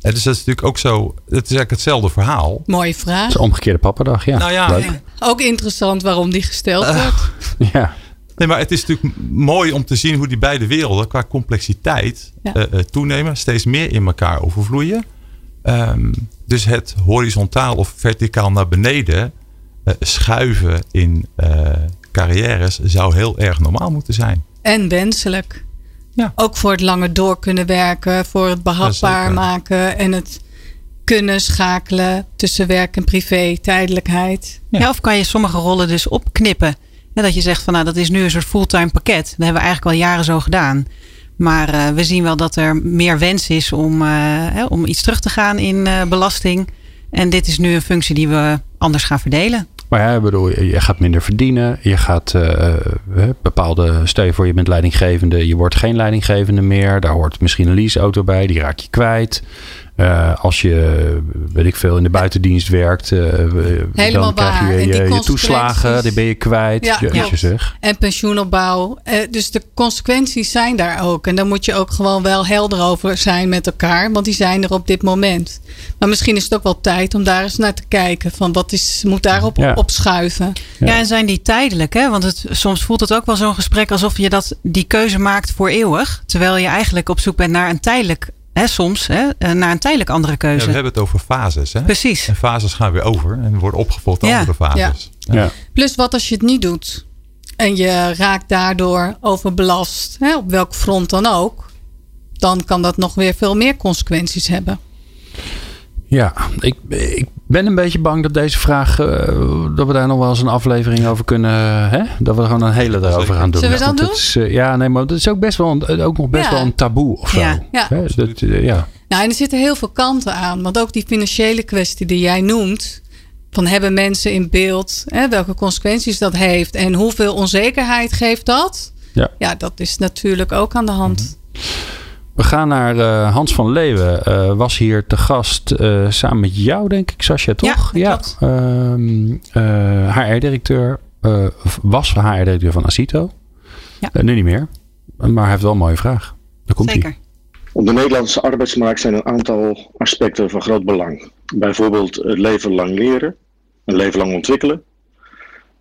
En dus dat is natuurlijk ook zo. Het is eigenlijk hetzelfde verhaal. Mooie vraag. Dat is een omgekeerde pappendag, ja. Nou ja, Leuk. Ook interessant waarom die gesteld Eh, wordt. ja. Nee, maar het is natuurlijk mooi om te zien hoe die beide werelden qua complexiteit Ja. eh, eh, toenemen, steeds meer in elkaar overvloeien. Ehm, dus het horizontaal of verticaal naar beneden schuiven in eh, carrières zou heel erg normaal moeten zijn. En wenselijk. Ja. Ook voor het langer door kunnen werken, voor het behapbaar maken en het kunnen schakelen tussen werk en privé, tijdelijkheid. Ja. of kan je sommige rollen dus opknippen. Ja, dat je zegt van nou dat is nu een soort fulltime pakket. Dat hebben we eigenlijk al jaren zo gedaan. Maar eh, we zien wel dat er meer wens is om, eh, hè, om iets terug te gaan in eh, belasting. En dit is nu een functie die we anders gaan verdelen. Maar ja, bedoel, je gaat minder verdienen. Je gaat eh, bepaalde, stel je voor je bent leidinggevende. Je wordt geen leidinggevende meer. Daar hoort misschien een leaseauto bij. Die raak je kwijt. Eh, als je, weet ik veel, in de buitendienst werkt, uh, Helemaal dan krijg je je, je toeslagen, die ben je kwijt. Ja, je, zeg. En pensioenopbouw. Eh, dus de consequenties zijn daar ook. En daar moet je ook gewoon wel helder over zijn met elkaar. Want die zijn er op dit moment. Maar misschien is het ook wel tijd om daar eens naar te kijken. Van wat is, moet daarop Ja. op schuiven. Ja. en zijn die tijdelijk? Hè? Want het, soms voelt het ook wel zo'n gesprek alsof je dat, die keuze maakt voor eeuwig. Terwijl je eigenlijk op zoek bent naar een tijdelijk, hè, soms, hè, eh, naar een tijdelijk andere Ja, keuze. we hebben het over fases. Hè? Precies. En fases gaan weer over en worden opgevolgd door Ja. andere fases. Ja. Plus wat als je het niet doet. En je raakt daardoor overbelast. Hè, op welk front dan ook. Dan kan dat nog weer veel meer consequenties hebben. Ja, ik, ik ben een beetje bang dat deze vraag, eh, dat we daar nog wel eens een aflevering over kunnen, hè? Dat we er gewoon een hele erover gaan doen. Zullen we dat doen? is, eh, ja, nee, maar het is ook best wel, een, ook nog best Ja. wel een taboe of zo. Ja. Ja. Hè, dat, eh, ja. Nou, en er zitten heel veel kanten aan. Want ook die financiële kwestie die jij noemt. Van hebben mensen in beeld hè, welke consequenties dat heeft. En hoeveel onzekerheid geeft dat? Ja. Ja, dat is natuurlijk ook aan de hand. We gaan naar eh, Hans van Leeuwen. eh, was hier te gast eh, samen met jou, denk ik, Sascha, toch? Ja, Ehm, eh, HR-directeur. eh, of was HR-directeur van Acito. Eh, nu niet meer. Maar hij heeft wel een mooie vraag. Daar komt hij. Op de Nederlandse arbeidsmarkt zijn een aantal aspecten van groot belang. Bijvoorbeeld het leven lang leren, een leven lang ontwikkelen,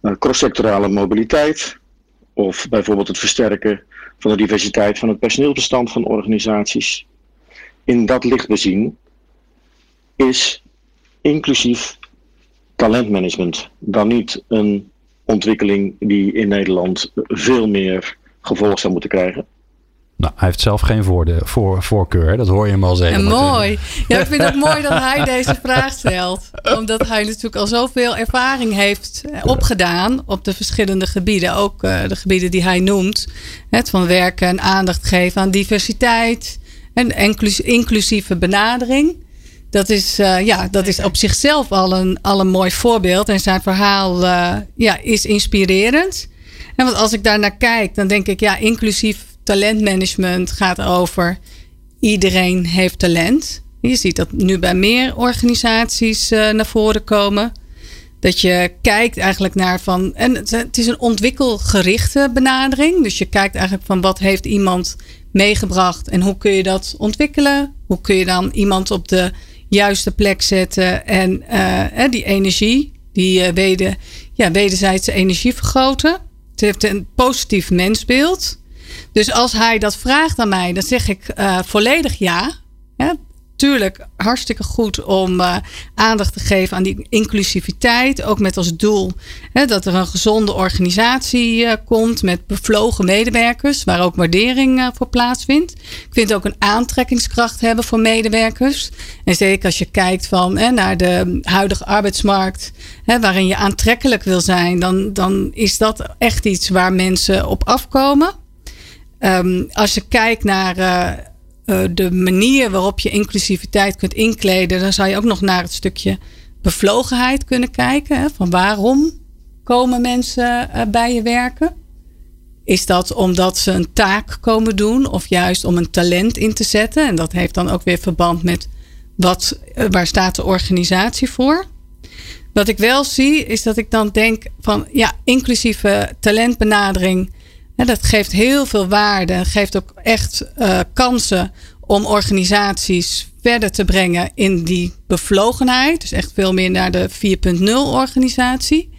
eh, cross-sectorale mobiliteit of bijvoorbeeld het versterken van de diversiteit van het personeelsbestand van organisaties. In dat licht bezien is inclusief talentmanagement dan niet een ontwikkeling die in Nederland veel meer gevolg zou moeten krijgen? Nou, hij heeft zelf geen voorde, voor, voorkeur. Dat hoor je hem al zeggen. En mooi. Ja, ik vind het mooi dat hij deze vraag stelt. Omdat hij natuurlijk al zoveel ervaring heeft eh, opgedaan op de verschillende gebieden. Ook eh, de gebieden die hij noemt. Het van werken en aandacht geven aan diversiteit. En inclus- inclusieve benadering. Dat is, eh, ja, dat is op zichzelf al een, al een mooi voorbeeld. En zijn verhaal ja, is inspirerend. En want als ik daar naar kijk, dan denk ik, ja, inclusief talentmanagement gaat over iedereen heeft talent. Je ziet dat nu bij meer organisaties eh, naar voren komen. Dat je kijkt eigenlijk naar van. En het- is een ontwikkelgerichte benadering. Dus je kijkt eigenlijk van wat heeft iemand meegebracht en hoe kun je dat ontwikkelen? Hoe kun je dan iemand op de juiste plek zetten en eh, eh, die energie, die weder, ja, wederzijdse energie vergroten? Het heeft een positief mensbeeld. Dus als hij dat vraagt aan mij, dan zeg ik eh, volledig ja. ja. Tuurlijk, hartstikke goed om eh, aandacht te geven aan die inclusiviteit. Ook met als doel hè, dat er een gezonde organisatie eh, komt met bevlogen medewerkers, waar ook waardering voor plaatsvindt. Ik vind ook een aantrekkingskracht hebben voor medewerkers. En zeker als je kijkt van, hè, naar de huidige arbeidsmarkt, hè, waarin je aantrekkelijk wil zijn, dan, dan is dat echt iets waar mensen op afkomen. Ehm, als je kijkt naar eh, eh, de manier waarop je inclusiviteit kunt inkleden, dan zou je ook nog naar het stukje bevlogenheid kunnen kijken. Van waarom komen mensen eh, bij je werken? Is dat omdat ze een taak komen doen of juist om een talent in te zetten? En dat heeft dan ook weer verband met wat, waar staat de organisatie voor? Wat ik wel zie is dat ik dan denk van ja, inclusieve talentbenadering. Dat geeft heel veel waarde. Geeft ook echt eh, kansen om organisaties verder te brengen in die bevlogenheid. Dus echt veel meer naar de 4.0 organisatie.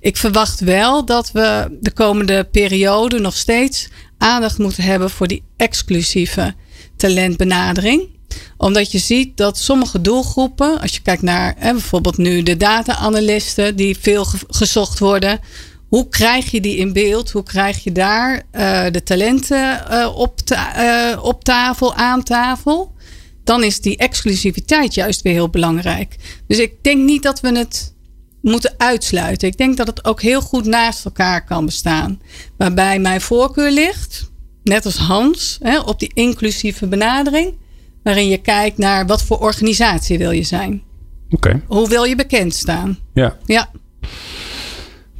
Ik verwacht wel dat we de komende periode nog steeds aandacht moeten hebben voor die exclusieve talentbenadering omdat je ziet dat sommige doelgroepen, als je kijkt naar bijvoorbeeld nu de data-analysten die veel ge- gezocht worden. Hoe krijg je die in beeld? Hoe krijg je daar eh, de talenten eh, op, ta- eh, op tafel, aan tafel? Dan is die exclusiviteit juist weer heel belangrijk. Dus ik denk niet dat we het moeten uitsluiten. Ik denk dat het ook heel goed naast elkaar kan bestaan. Waarbij mijn voorkeur ligt, net als Hans, hè, op die inclusieve benadering. Waarin je kijkt naar wat voor organisatie wil je zijn. Oké, Hoe wil je bekend staan? ja. Ja.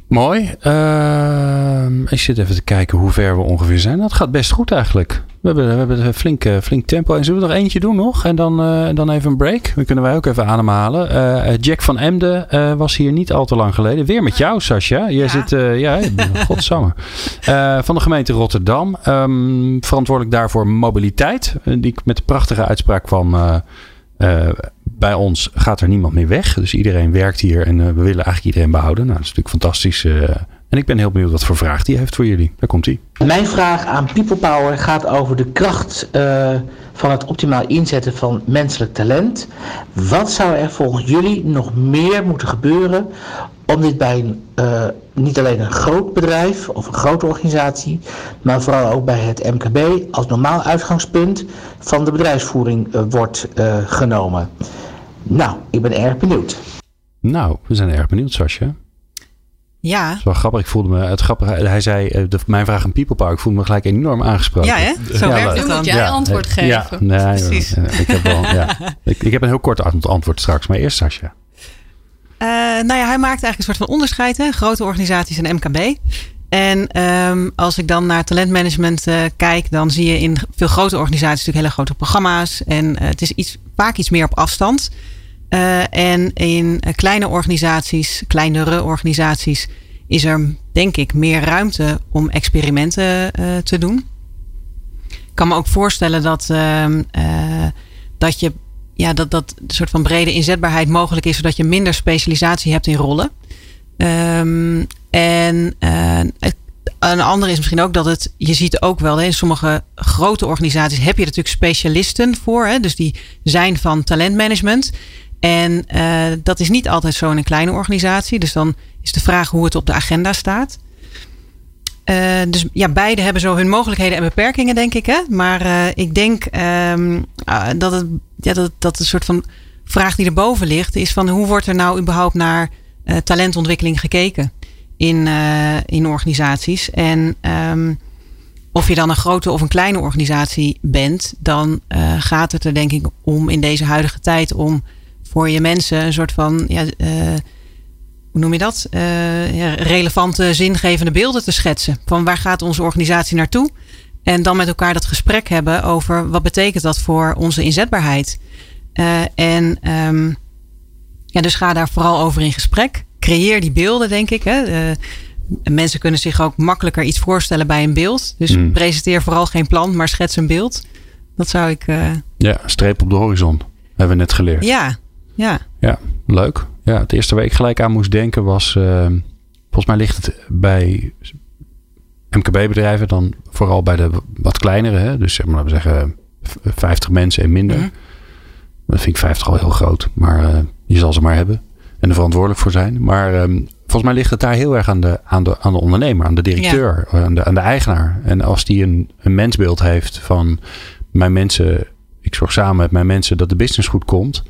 Mooi. Ehm, ik zit even te kijken hoe ver we ongeveer zijn. Dat gaat best goed eigenlijk. We hebben, we hebben een flink, eh, flink tempo. En zullen we er eentje doen nog? En dan, eh, dan even een break. Dan kunnen wij ook even ademhalen. Eh, Jack van Emden was hier niet al te lang geleden. Weer met jou, Sascha. Jij zit, ja, godsamme. Van de gemeente Rotterdam. Ehm, verantwoordelijk daarvoor mobiliteit. Die met de prachtige uitspraak kwam... bij ons gaat er niemand meer weg. Dus iedereen werkt hier en eh, we willen eigenlijk iedereen behouden. Nou, dat is natuurlijk fantastisch. eh. en ik ben heel benieuwd wat voor vraag die heeft voor jullie. Daar komt hij. Mijn vraag aan People Power gaat over de kracht eh, van het optimaal inzetten van menselijk talent. Wat zou er volgens jullie nog meer moeten gebeuren om dit bij niet alleen een groot bedrijf of een grote organisatie, maar vooral ook bij het MKB als normaal uitgangspunt van de bedrijfsvoering wordt genomen? Nou, ik ben erg benieuwd. Nou, we zijn erg benieuwd, Sascha. Ja. Het is wel grappig. Ik voelde me het grappige. Hij zei eh, de, mijn vraag aan People Power. Ik voelde me gelijk enorm aangesproken. Ja, hè? Zo werkt leuk. het dan. moet jij Ja, antwoord geven. Ja, nee, Precies. Ik heb, wel, ja. ik, ik heb een heel kort ant- antwoord straks. Maar eerst Sascha. Eh, nou ja, hij maakt eigenlijk een soort van onderscheid. Hè? Grote organisaties en MKB. En ehm, als ik dan naar talentmanagement eh, kijk, dan zie je in veel grote organisaties natuurlijk hele grote programma's. En eh, het is iets, vaak iets meer op afstand. Eh, en in kleine organisaties, kleinere organisaties, is er denk ik meer ruimte om experimenten te doen. Ik kan me ook voorstellen dat, ehm, eh, dat je ja, dat, dat een soort van brede inzetbaarheid mogelijk is, zodat je minder specialisatie hebt in rollen. Ehm, en eh, een andere is misschien ook dat het, je ziet ook wel, in sommige grote organisaties heb je natuurlijk specialisten voor, hè, dus die zijn van talentmanagement. En eh, dat is niet altijd zo in een kleine organisatie. Dus dan is de vraag hoe het op de agenda staat. Eh, dus ja, beide hebben zo hun mogelijkheden en beperkingen, denk ik. Hè? Maar ik denk ehm, dat, het, ja, dat, dat een soort van vraag die erboven ligt, is van hoe wordt er nou überhaupt naar talentontwikkeling gekeken in, eh, in organisaties? En ehm, of je dan een grote of een kleine organisatie bent, dan eh, gaat het er denk ik om in deze huidige tijd om voor je mensen een soort van ja, eh, hoe noem je dat? Relevante, zingevende beelden te schetsen. Van waar gaat onze organisatie naartoe? En dan met elkaar dat gesprek hebben over wat betekent dat voor onze inzetbaarheid. En ehm, ja, dus ga daar vooral over in gesprek. Creëer die beelden, denk ik. Hè. Eh, mensen kunnen zich ook makkelijker iets voorstellen bij een beeld. Dus Mm. presenteer vooral geen plan, maar schets een beeld. Dat zou ik. eh, Ja, streep op de horizon. Hebben we net geleerd. ja, ja. Ja, leuk. Ja, het eerste waar ik gelijk aan moest denken was... eh, volgens mij ligt het bij MKB-bedrijven dan vooral bij de wat kleinere. Hè? Dus zeg maar, laten we zeggen v- 50 mensen en minder. Mhm. Dat vind ik 50 al heel groot. Maar je zal ze maar hebben. En er verantwoordelijk voor zijn. Maar ehm, volgens mij ligt het daar heel erg aan de, aan de, aan de ondernemer. Aan de directeur. Aan, de, aan de eigenaar. En als die een, een mensbeeld heeft van... Mijn mensen... Ik zorg samen met mijn mensen dat de business goed komt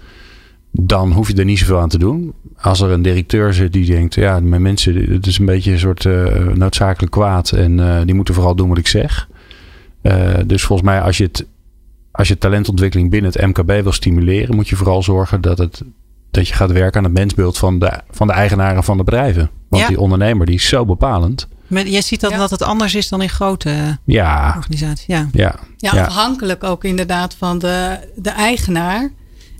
dan hoef je er niet zoveel aan te doen. Als er een directeur zit die denkt, ja, mijn mensen, het is een beetje een soort eh, noodzakelijk kwaad en eh, die moeten vooral doen wat ik zeg. Eh, dus volgens mij, als je, het, als je talentontwikkeling binnen het MKB wil stimuleren, moet je vooral zorgen dat, het, dat je gaat werken aan het mensbeeld van de, van de eigenaren van de bedrijven. Want Ja. die ondernemer die is zo bepalend. Maar je ziet dat, dat het anders is dan in grote Ja, organisaties. Ja. ja, Ja, ja. afhankelijk ook inderdaad van de, de eigenaar.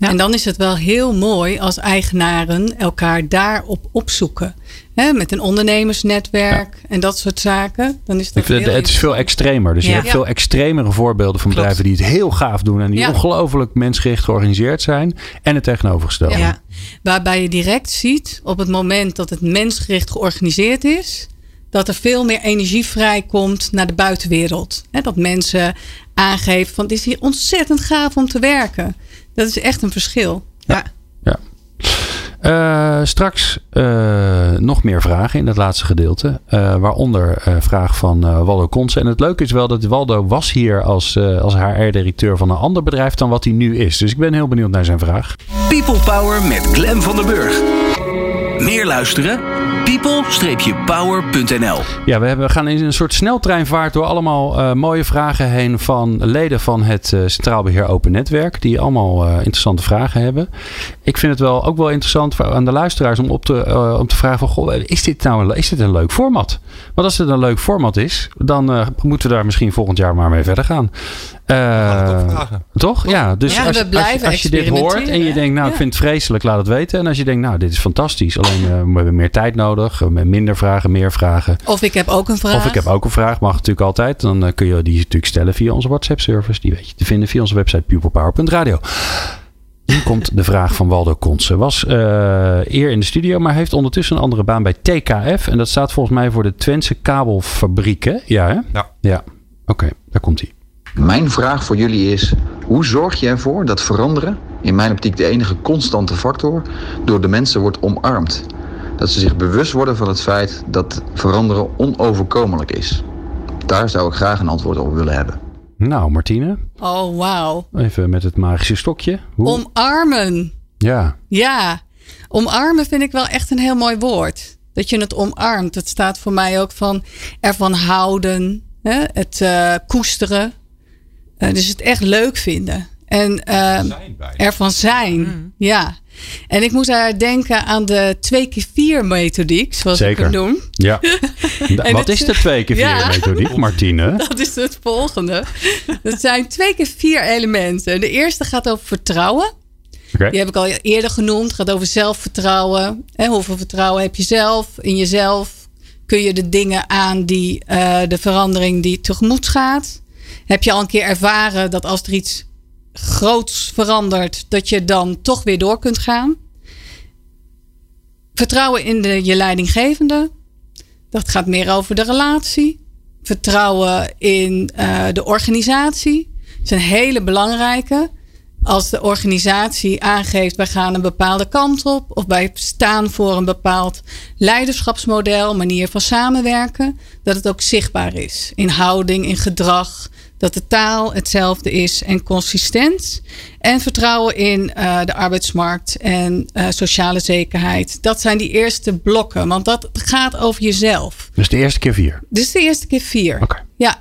En dan is het wel heel mooi als eigenaren elkaar daarop opzoeken. Hè, met een ondernemersnetwerk en dat soort zaken. Dan is dat heel het is veel extremer. Dus je hebt veel extremere voorbeelden van bedrijven die het heel gaaf doen. En die ongelooflijk mensgericht georganiseerd zijn. En het tegenovergestelde. Waarbij je direct ziet op het moment dat het mensgericht georganiseerd is, dat er veel meer energie vrijkomt naar de buitenwereld. Hè, dat mensen aangeven van het is hier ontzettend gaaf om te werken. Dat is echt een verschil. Ja. Ja. Eh, straks eh, nog meer vragen in het laatste gedeelte. Eh, waaronder eh vraag van eh, Waldo Konsen. En het leuke is wel dat Waldo was hier als, eh, als HR-directeur van een ander bedrijf dan wat hij nu is. Dus ik ben heel benieuwd naar zijn vraag. People Power met Glen van der Burg. Meer luisteren? people-power.nl Ja, we, hebben, we gaan in een soort sneltreinvaart door allemaal uh, mooie vragen heen van leden van het uh, Centraal Beheer Open Netwerk. Die allemaal uh, interessante vragen hebben. Ik vind het wel ook wel interessant voor, aan de luisteraars om, op te, om te vragen van, goh, is dit nou is dit een leuk format? Want als het een leuk format is, dan moeten we daar misschien volgend jaar maar mee verder gaan. Toch? Ja, dus ja, als, we blijven als, als, je dit hoort en je denkt, nou, ja. ik vind het vreselijk, laat het weten. En als je denkt, nou, dit is fantastisch. Alleen we hebben meer tijd nodig, minder vragen, meer vragen. Of ik heb ook een vraag. Of ik heb ook een vraag, mag natuurlijk altijd. Dan uh, kun je die natuurlijk stellen via onze WhatsApp-service. Die weet je te vinden via onze website pupilpower.radio. Nu komt de vraag van Waldo Konsen. Was uh, eer in de studio, maar heeft ondertussen een andere baan bij TKF. En dat staat volgens mij voor de Twentse Kabelfabrieken. Ja, hè? Ja. Ja, oké. Okay, daar komt hij. Mijn vraag voor jullie is: hoe zorg je ervoor dat veranderen, in mijn optiek de enige constante factor, door de mensen wordt omarmd? Dat ze zich bewust worden van het feit dat veranderen onoverkomelijk is. Daar zou ik graag een antwoord op willen hebben. Nou, Martine. Oh, wauw. Even met het magische stokje. Hoe? Omarmen. Ja. Ja. Omarmen vind ik wel echt een heel mooi woord. Dat je het omarmt. Het staat voor mij ook van ervan houden. Hè? Het uh, koesteren. Uh, dus het echt leuk vinden. En uh, ervan zijn. Mm. Ja. En ik moest daar denken aan de 2 keer 4 methodiek, zoals Zeker. ik het noem. Ja. Wat is de 2 keer 4 ja. methodiek, Martine? Dat is het volgende. Dat zijn 2 keer 4 elementen. De eerste gaat over vertrouwen. Okay. Die heb ik al eerder genoemd. Het gaat over zelfvertrouwen. Hè, hoeveel vertrouwen heb je zelf in jezelf? Kun je de dingen aan die uh, de verandering die tegemoet gaat? Heb je al een keer ervaren dat als er iets groots verandert, dat je dan toch weer door kunt gaan. Vertrouwen in de, je leidinggevende. Dat gaat meer over de relatie. Vertrouwen in uh, de organisatie. Dat is een hele belangrijke. Als de organisatie aangeeft, wij gaan een bepaalde kant op. Of wij staan voor een bepaald leiderschapsmodel, manier van samenwerken. Dat het ook zichtbaar is. In houding, in gedrag dat de taal hetzelfde is en consistent. En vertrouwen in uh, de arbeidsmarkt en uh, sociale zekerheid. Dat zijn die eerste blokken, want dat gaat over jezelf. Dus de eerste keer vier? Dus de eerste keer vier. Oké. Okay. Ja.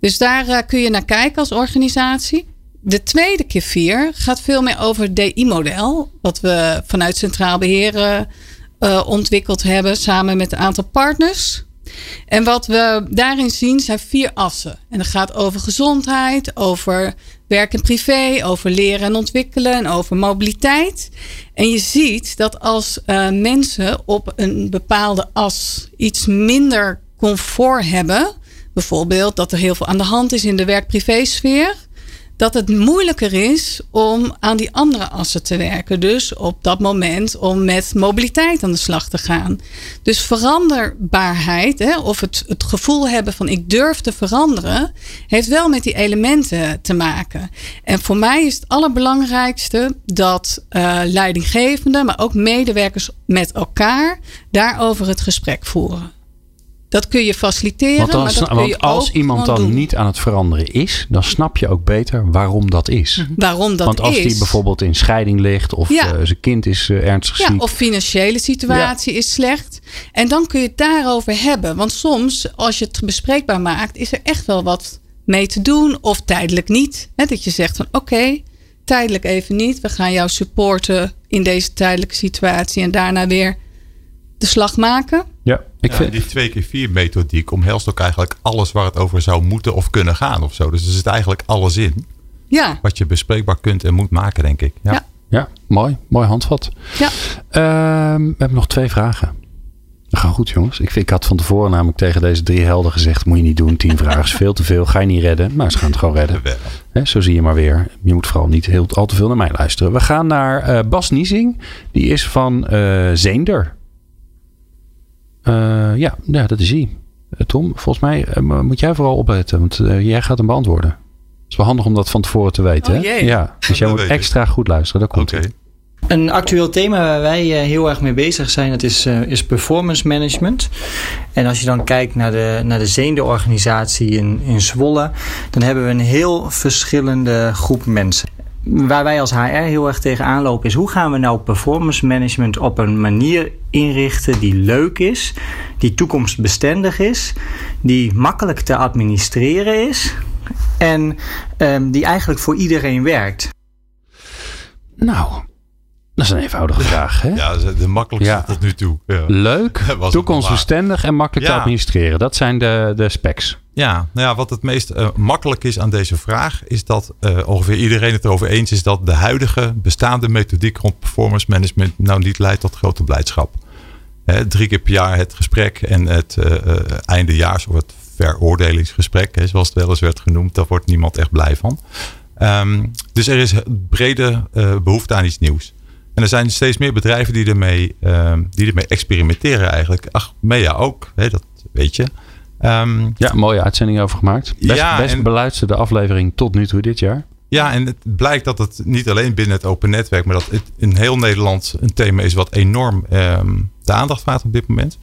Dus daar uh, kun je naar kijken als organisatie. De tweede keer vier gaat veel meer over het DI-model. Wat we vanuit Centraal Beheer ontwikkeld hebben samen met een aantal partners. En wat we daarin zien zijn vier assen. En dat gaat over gezondheid, over werk en privé, over leren en ontwikkelen en over mobiliteit. En je ziet dat als uh, mensen op een bepaalde as iets minder comfort hebben, bijvoorbeeld dat er heel veel aan de hand is in de werk-privé sfeer, dat het moeilijker is om aan die andere assen te werken. Dus op dat moment om met mobiliteit aan de slag te gaan. Dus veranderbaarheid, hè, of het, het gevoel hebben van ik durf te veranderen, heeft wel met die elementen te maken. En voor mij is het allerbelangrijkste dat uh, leidinggevenden, maar ook medewerkers met elkaar daarover het gesprek voeren. Dat kun je faciliteren. Want, dan, maar dat kun je als iemand dan doen. niet aan het veranderen is, dan snap je ook beter waarom dat is. Waarom dat want als is. die bijvoorbeeld in scheiding ligt of Ja. uh, zijn kind is uh, ernstig Ja, ziek. of financiële situatie is slecht. En dan kun je het daarover hebben. Want soms, als je het bespreekbaar maakt, is er echt wel wat mee te doen. Of tijdelijk niet. Hè, dat je zegt van oké, tijdelijk even niet. We gaan jou supporten in deze tijdelijke situatie. En daarna weer de slag maken. Ja, ik Ja, vind, die twee keer vier methodiek omhelst ook eigenlijk alles waar het over zou moeten of kunnen gaan of zo. Dus er zit eigenlijk alles in Ja, wat je bespreekbaar kunt en moet maken, denk ik. Ja. Ja. ja, mooi. Mooi handvat. ja. Ehm, we hebben nog twee vragen. Dat gaat goed, jongens. Ik, vind, ik had van tevoren namelijk tegen deze drie helden gezegd: moet je niet doen. Tien vragen is veel te veel. Ga je niet redden. Maar ze gaan het gewoon redden. Hè, zo zie je maar weer. Je moet vooral niet heel, al te veel naar mij luisteren. We gaan naar eh, Bas Niezing. Die is van eh, Zeender. Eh, ja, ja, dat is hij. Eh, Tom, volgens mij eh, moet jij vooral opletten. Want jij gaat hem beantwoorden. Het is wel handig om dat van tevoren te weten. Oh, hè? Ja, dus jij moet extra goed luisteren. Dat komt Oké. goed. Een actueel thema waar wij heel erg mee bezig zijn, dat is, is performance management. En als je dan kijkt naar de, naar de zeendeorganisatie in, in Zwolle, dan hebben we een heel verschillende groep mensen. Waar wij als HR heel erg tegenaan lopen is hoe gaan we nou performance management op een manier inrichten die leuk is, die toekomstbestendig is, die makkelijk te administreren is en um, die eigenlijk voor iedereen werkt. Nou, dat is een eenvoudige vraag. Hè? Ja, de makkelijkste ja. tot nu toe. Ja. Leuk, toekomstbestendig en makkelijk ja. te administreren. Dat zijn de, de specs. Ja, nou ja, wat het meest uh, makkelijk is aan deze vraag, is dat uh, ongeveer iedereen het erover eens is dat de huidige bestaande methodiek rond performance management nou niet leidt tot grote blijdschap. Hè, drie keer per jaar het gesprek en het uh, eindejaars of het veroordelingsgesprek, hè, zoals het wel eens werd genoemd, daar wordt niemand echt blij van. Um, dus er is brede behoefte aan iets nieuws. En er zijn steeds meer bedrijven die ermee, uh, die ermee experimenteren eigenlijk. Ach, Mea ook, hè, dat weet je. Um, ja, mooie uitzending over gemaakt. Best, ja, best en, beluisterde aflevering tot nu toe dit jaar. Ja, en het blijkt dat het niet alleen binnen het open netwerk, maar dat het in heel Nederland een thema is wat enorm um, de aandacht vraagt op dit moment.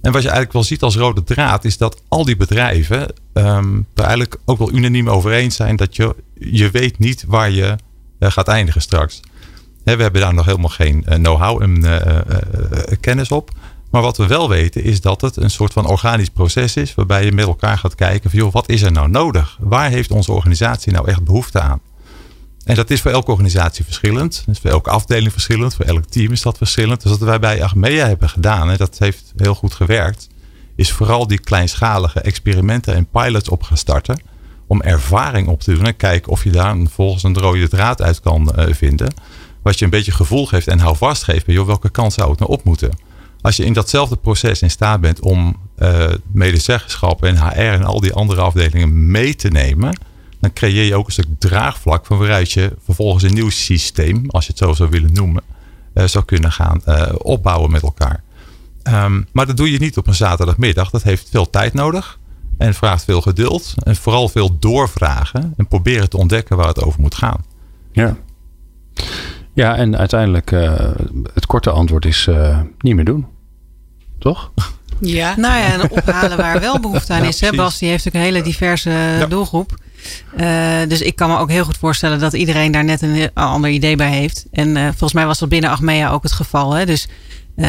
En wat je eigenlijk wel ziet als rode draad, is dat al die bedrijven um, er eigenlijk ook wel unaniem over eens zijn dat je, je weet niet waar je uh, gaat eindigen straks. He, we hebben daar nog helemaal geen uh, know-how en uh, kennis op. Maar wat we wel weten is dat het een soort van organisch proces is. Waarbij je met elkaar gaat kijken van joh, wat is er nou nodig? Waar heeft onze organisatie nou echt behoefte aan? En dat is voor elke organisatie verschillend. Dus voor elke afdeling verschillend. Voor elk team is dat verschillend. Dus wat wij bij Achmea hebben gedaan, en dat heeft heel goed gewerkt, is vooral die kleinschalige experimenten en pilots op gaan starten. Om ervaring op te doen en kijken of je daar volgens een rode draad uit kan uh, vinden. Wat je een beetje gevoel geeft en houvast geeft bij joh, welke kant zou het nou op moeten. Als je in datzelfde proces in staat bent om uh, medezeggenschap en HR en al die andere afdelingen mee te nemen, dan creëer je ook een stuk draagvlak van waaruit je vervolgens een nieuw systeem, als je het zo zou willen noemen, uh, zou kunnen gaan uh, opbouwen met elkaar. Um, maar dat doe je niet op een zaterdagmiddag. Dat heeft veel tijd nodig en vraagt veel geduld en vooral veel doorvragen en proberen te ontdekken waar het over moet gaan. Ja. Ja, en uiteindelijk uh, het korte antwoord is uh, niet meer doen. Toch? Ja. Nou ja, en ophalen waar wel behoefte aan ja, is. Hè? Bas die heeft natuurlijk een hele diverse ja. doelgroep. Uh, dus ik kan me ook heel goed voorstellen dat iedereen daar net een ander idee bij heeft. En volgens mij was dat binnen Achmea ook het geval. Hè? Dus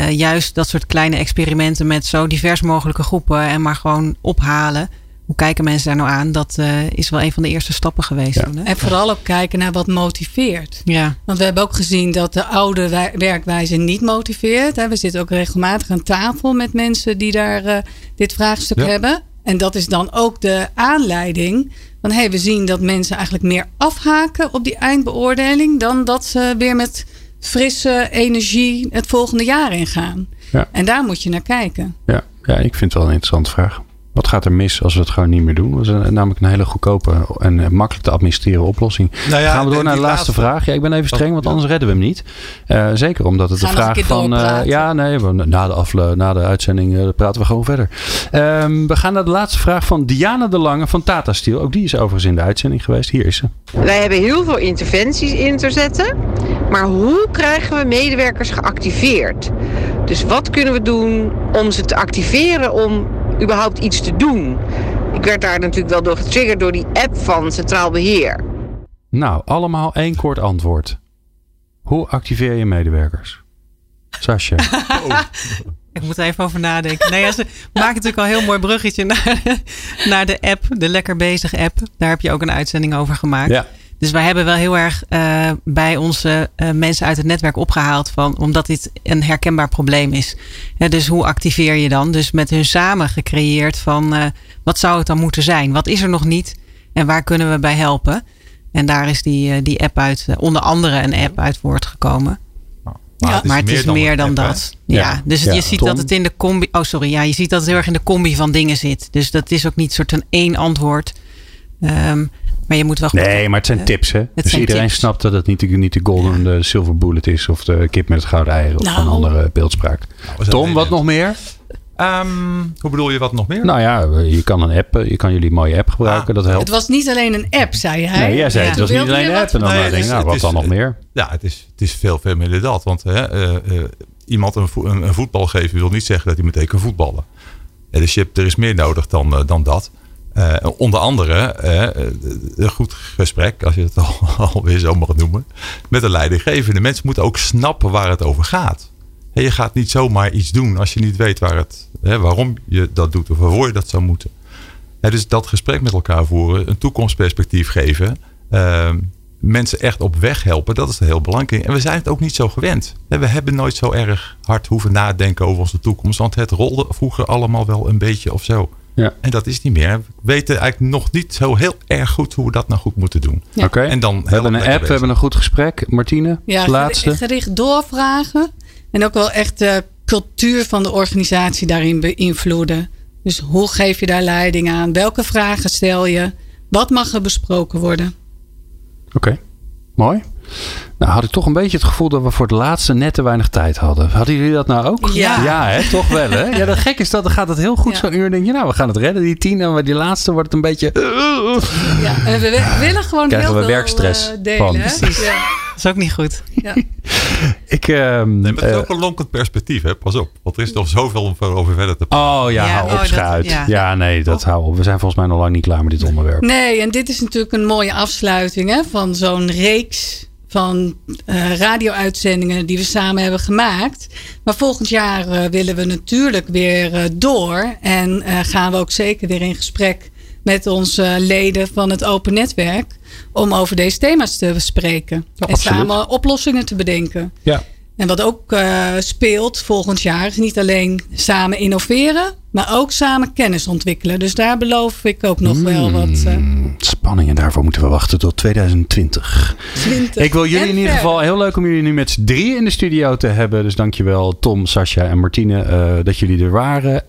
juist dat soort kleine experimenten met zo divers mogelijke groepen en maar gewoon ophalen hoe kijken mensen daar nou aan? Dat uh, is wel een van de eerste stappen geweest. Ja. Toen, hè? En vooral ook kijken naar wat motiveert. Ja. Want we hebben ook gezien dat de oude werkwijze niet motiveert. We zitten ook regelmatig aan tafel met mensen die daar uh, dit vraagstuk ja. hebben. En dat is dan ook de aanleiding. Van hey, we zien dat mensen eigenlijk meer afhaken op die eindbeoordeling. Dan dat ze weer met frisse energie het volgende jaar ingaan. Ja. En daar moet je naar kijken. Ja, ja ik vind het wel een interessante vraag. Wat gaat er mis als we het gewoon niet meer doen? Dat is namelijk een hele goedkope en makkelijk te administreren oplossing. Nou ja, Gaan we door naar de laatste, laatste, vraag? Ja, ik ben even streng, want anders redden we hem niet. Uh, zeker omdat het de vraag van. Uh, ja, nee, na de, afle, na de uitzending uh, praten we gewoon verder. Ehm, we gaan naar de laatste vraag van Diana de Lange van Tata Steel. Ook die is overigens in de uitzending geweest. Hier is ze. Wij hebben heel veel interventies in te zetten. Maar hoe krijgen we medewerkers geactiveerd? Dus wat kunnen we doen om ze te activeren om überhaupt iets te doen. Ik werd daar natuurlijk wel door getriggerd door die app van Centraal Beheer. Nou, allemaal één kort antwoord. Hoe activeer je medewerkers? Oh. Ik moet er even over nadenken. Nee, ja, ze maken natuurlijk al een heel mooi bruggetje naar de, naar de app, de Lekker Bezig app. Daar heb je ook een uitzending over gemaakt. Ja. Dus wij hebben wel heel erg uh, bij onze uh, mensen uit het netwerk opgehaald. Van, omdat dit een herkenbaar probleem is. Ja, dus hoe activeer je dan? Dus met hun samen gecreëerd van uh, wat zou het dan moeten zijn? Wat is er nog niet? En waar kunnen we bij helpen? En daar is die, die app uit, onder andere een app uit voortgekomen. Maar, ja, het is, maar het meer, is dan meer dan, dat. Ja, ja, dus je ziet Tom. dat het in de combi. Oh, sorry. Ja, je ziet dat het heel erg in de combi van dingen zit. Dus dat is ook niet soort een één antwoord. Um, maar je moet wel goed Nee, maar het zijn tips, hè? Het dus iedereen tips. snapt dat het niet de, niet de golden ja. de silver bullet is of de kip met het gouden ei of Nou. een andere beeldspraak. Nou, Tom, wat nog meer? Um, hoe bedoel je wat nog meer? Nou ja, je kan een app, je kan jullie mooie app gebruiken, Ah, dat helpt. Het was niet alleen een app, zei hij. Nee, jij zei het was niet alleen een app. En dan Nee, denk ik, nou, wat is- dan nog meer? Ja, het is, het is veel, veel meer dan dat. Want hè, uh, uh, iemand een, vo een, een, voetbal geven wil niet zeggen dat hij meteen kan voetballen. Ja, dus je hebt, er is meer nodig dan, uh, dan dat. Uh, onder andere uh, een goed gesprek, als je het al, alweer zo mag noemen, met de leidinggevende. Mensen moeten ook snappen waar het over gaat. Je gaat niet zomaar iets doen als je niet weet waar het, hè, waarom je dat doet of waarvoor je dat zou moeten. dus dat gesprek met elkaar voeren, een toekomstperspectief geven, uh, mensen echt op weg helpen, dat is heel belangrijk. En we zijn het ook niet zo gewend. We hebben nooit zo erg hard hoeven nadenken over onze toekomst, want het rolde vroeger allemaal wel een beetje of zo. Ja. En dat is niet meer. We weten eigenlijk nog niet zo heel erg goed hoe we dat nou goed moeten doen. Ja. Oké. En dan we hebben een app, we hebben een goed gesprek. Martine, ja, laatste. Gericht doorvragen. En ook wel echt de cultuur van de organisatie daarin beïnvloeden. Dus hoe geef je daar leiding aan? Welke vragen stel je? Wat mag er besproken worden? Oké, mooi. Nou had ik toch een beetje het gevoel dat we voor het laatste net te weinig tijd hadden. Hadden jullie dat nou ook? Ja. Ja, hè? toch wel hè? Ja, dat gek is dat dan gaat het heel goed Ja. zo'n uur. Dan denk je, nou we gaan het redden die tien. En die laatste wordt het een beetje... Ja, en we willen gewoon Krijgen heel we veel werkstress eh, delen. van. Precies. Ja. Dat is ook niet goed. Ja. Ik, ehm, Nee, maar het is eh, ook een lonkend perspectief, hè? pas op. Want er is nog zoveel om over verder te praten. Oh ja, Ja, hou oh, op schuit. ja. Ja. nee, dat hou op. We zijn volgens mij nog lang niet klaar met dit onderwerp. Nee, en dit is natuurlijk een mooie afsluiting hè, van zo'n reeks van eh radio-uitzendingen die we samen hebben gemaakt. Maar volgend jaar eh, willen we natuurlijk weer eh, door. En gaan we ook zeker weer in gesprek met onze leden van het Open Netwerk. Om over deze thema's te bespreken. Ja, en absoluut. samen oplossingen te bedenken. Ja. En wat ook eh, speelt volgend jaar is niet alleen samen innoveren, maar ook samen kennis ontwikkelen. Dus daar beloof ik ook nog wel wat. eh, Spanning en daarvoor moeten we wachten tot 2020. 20 Ik wil jullie en in ieder geval heel leuk om jullie nu met z'n drieën in de studio te hebben. Dus dankjewel Tom, Sascha en Martine eh, dat jullie er waren.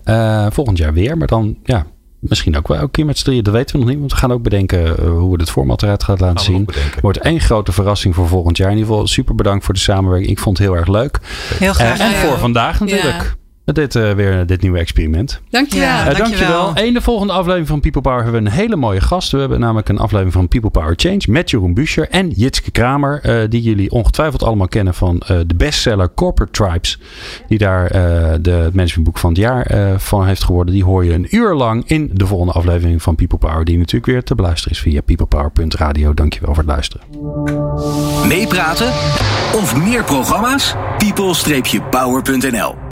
Volgend jaar weer, maar dan ja, misschien ook wel elke keer met z'n drieën. Dat weten we nog niet, want we gaan ook bedenken eh, hoe we het format eruit gaat laten zien. Wordt één grote verrassing voor volgend jaar. In ieder geval super bedankt voor de samenwerking. Ik vond het heel erg leuk. Heel graag. Eh, en voor vandaag natuurlijk. Met dit, eh, weer dit nieuwe experiment. Dankjewel. Ja, Eh, dankjewel. dankjewel. In de volgende aflevering van People Power hebben we een hele mooie gast. We hebben namelijk een aflevering van People Power Change met Jeroen Buescher en Jitske Kramer. eh, die jullie ongetwijfeld allemaal kennen van eh, de bestseller Corporate Tribes. Die daar eh, de het managementboek van het jaar eh, van heeft geworden. Die hoor je een uur lang in de volgende aflevering van People Power. Die natuurlijk weer te beluisteren is via peoplepower.radio. Dankjewel voor het luisteren. Meepraten of meer programma's? people-power.nl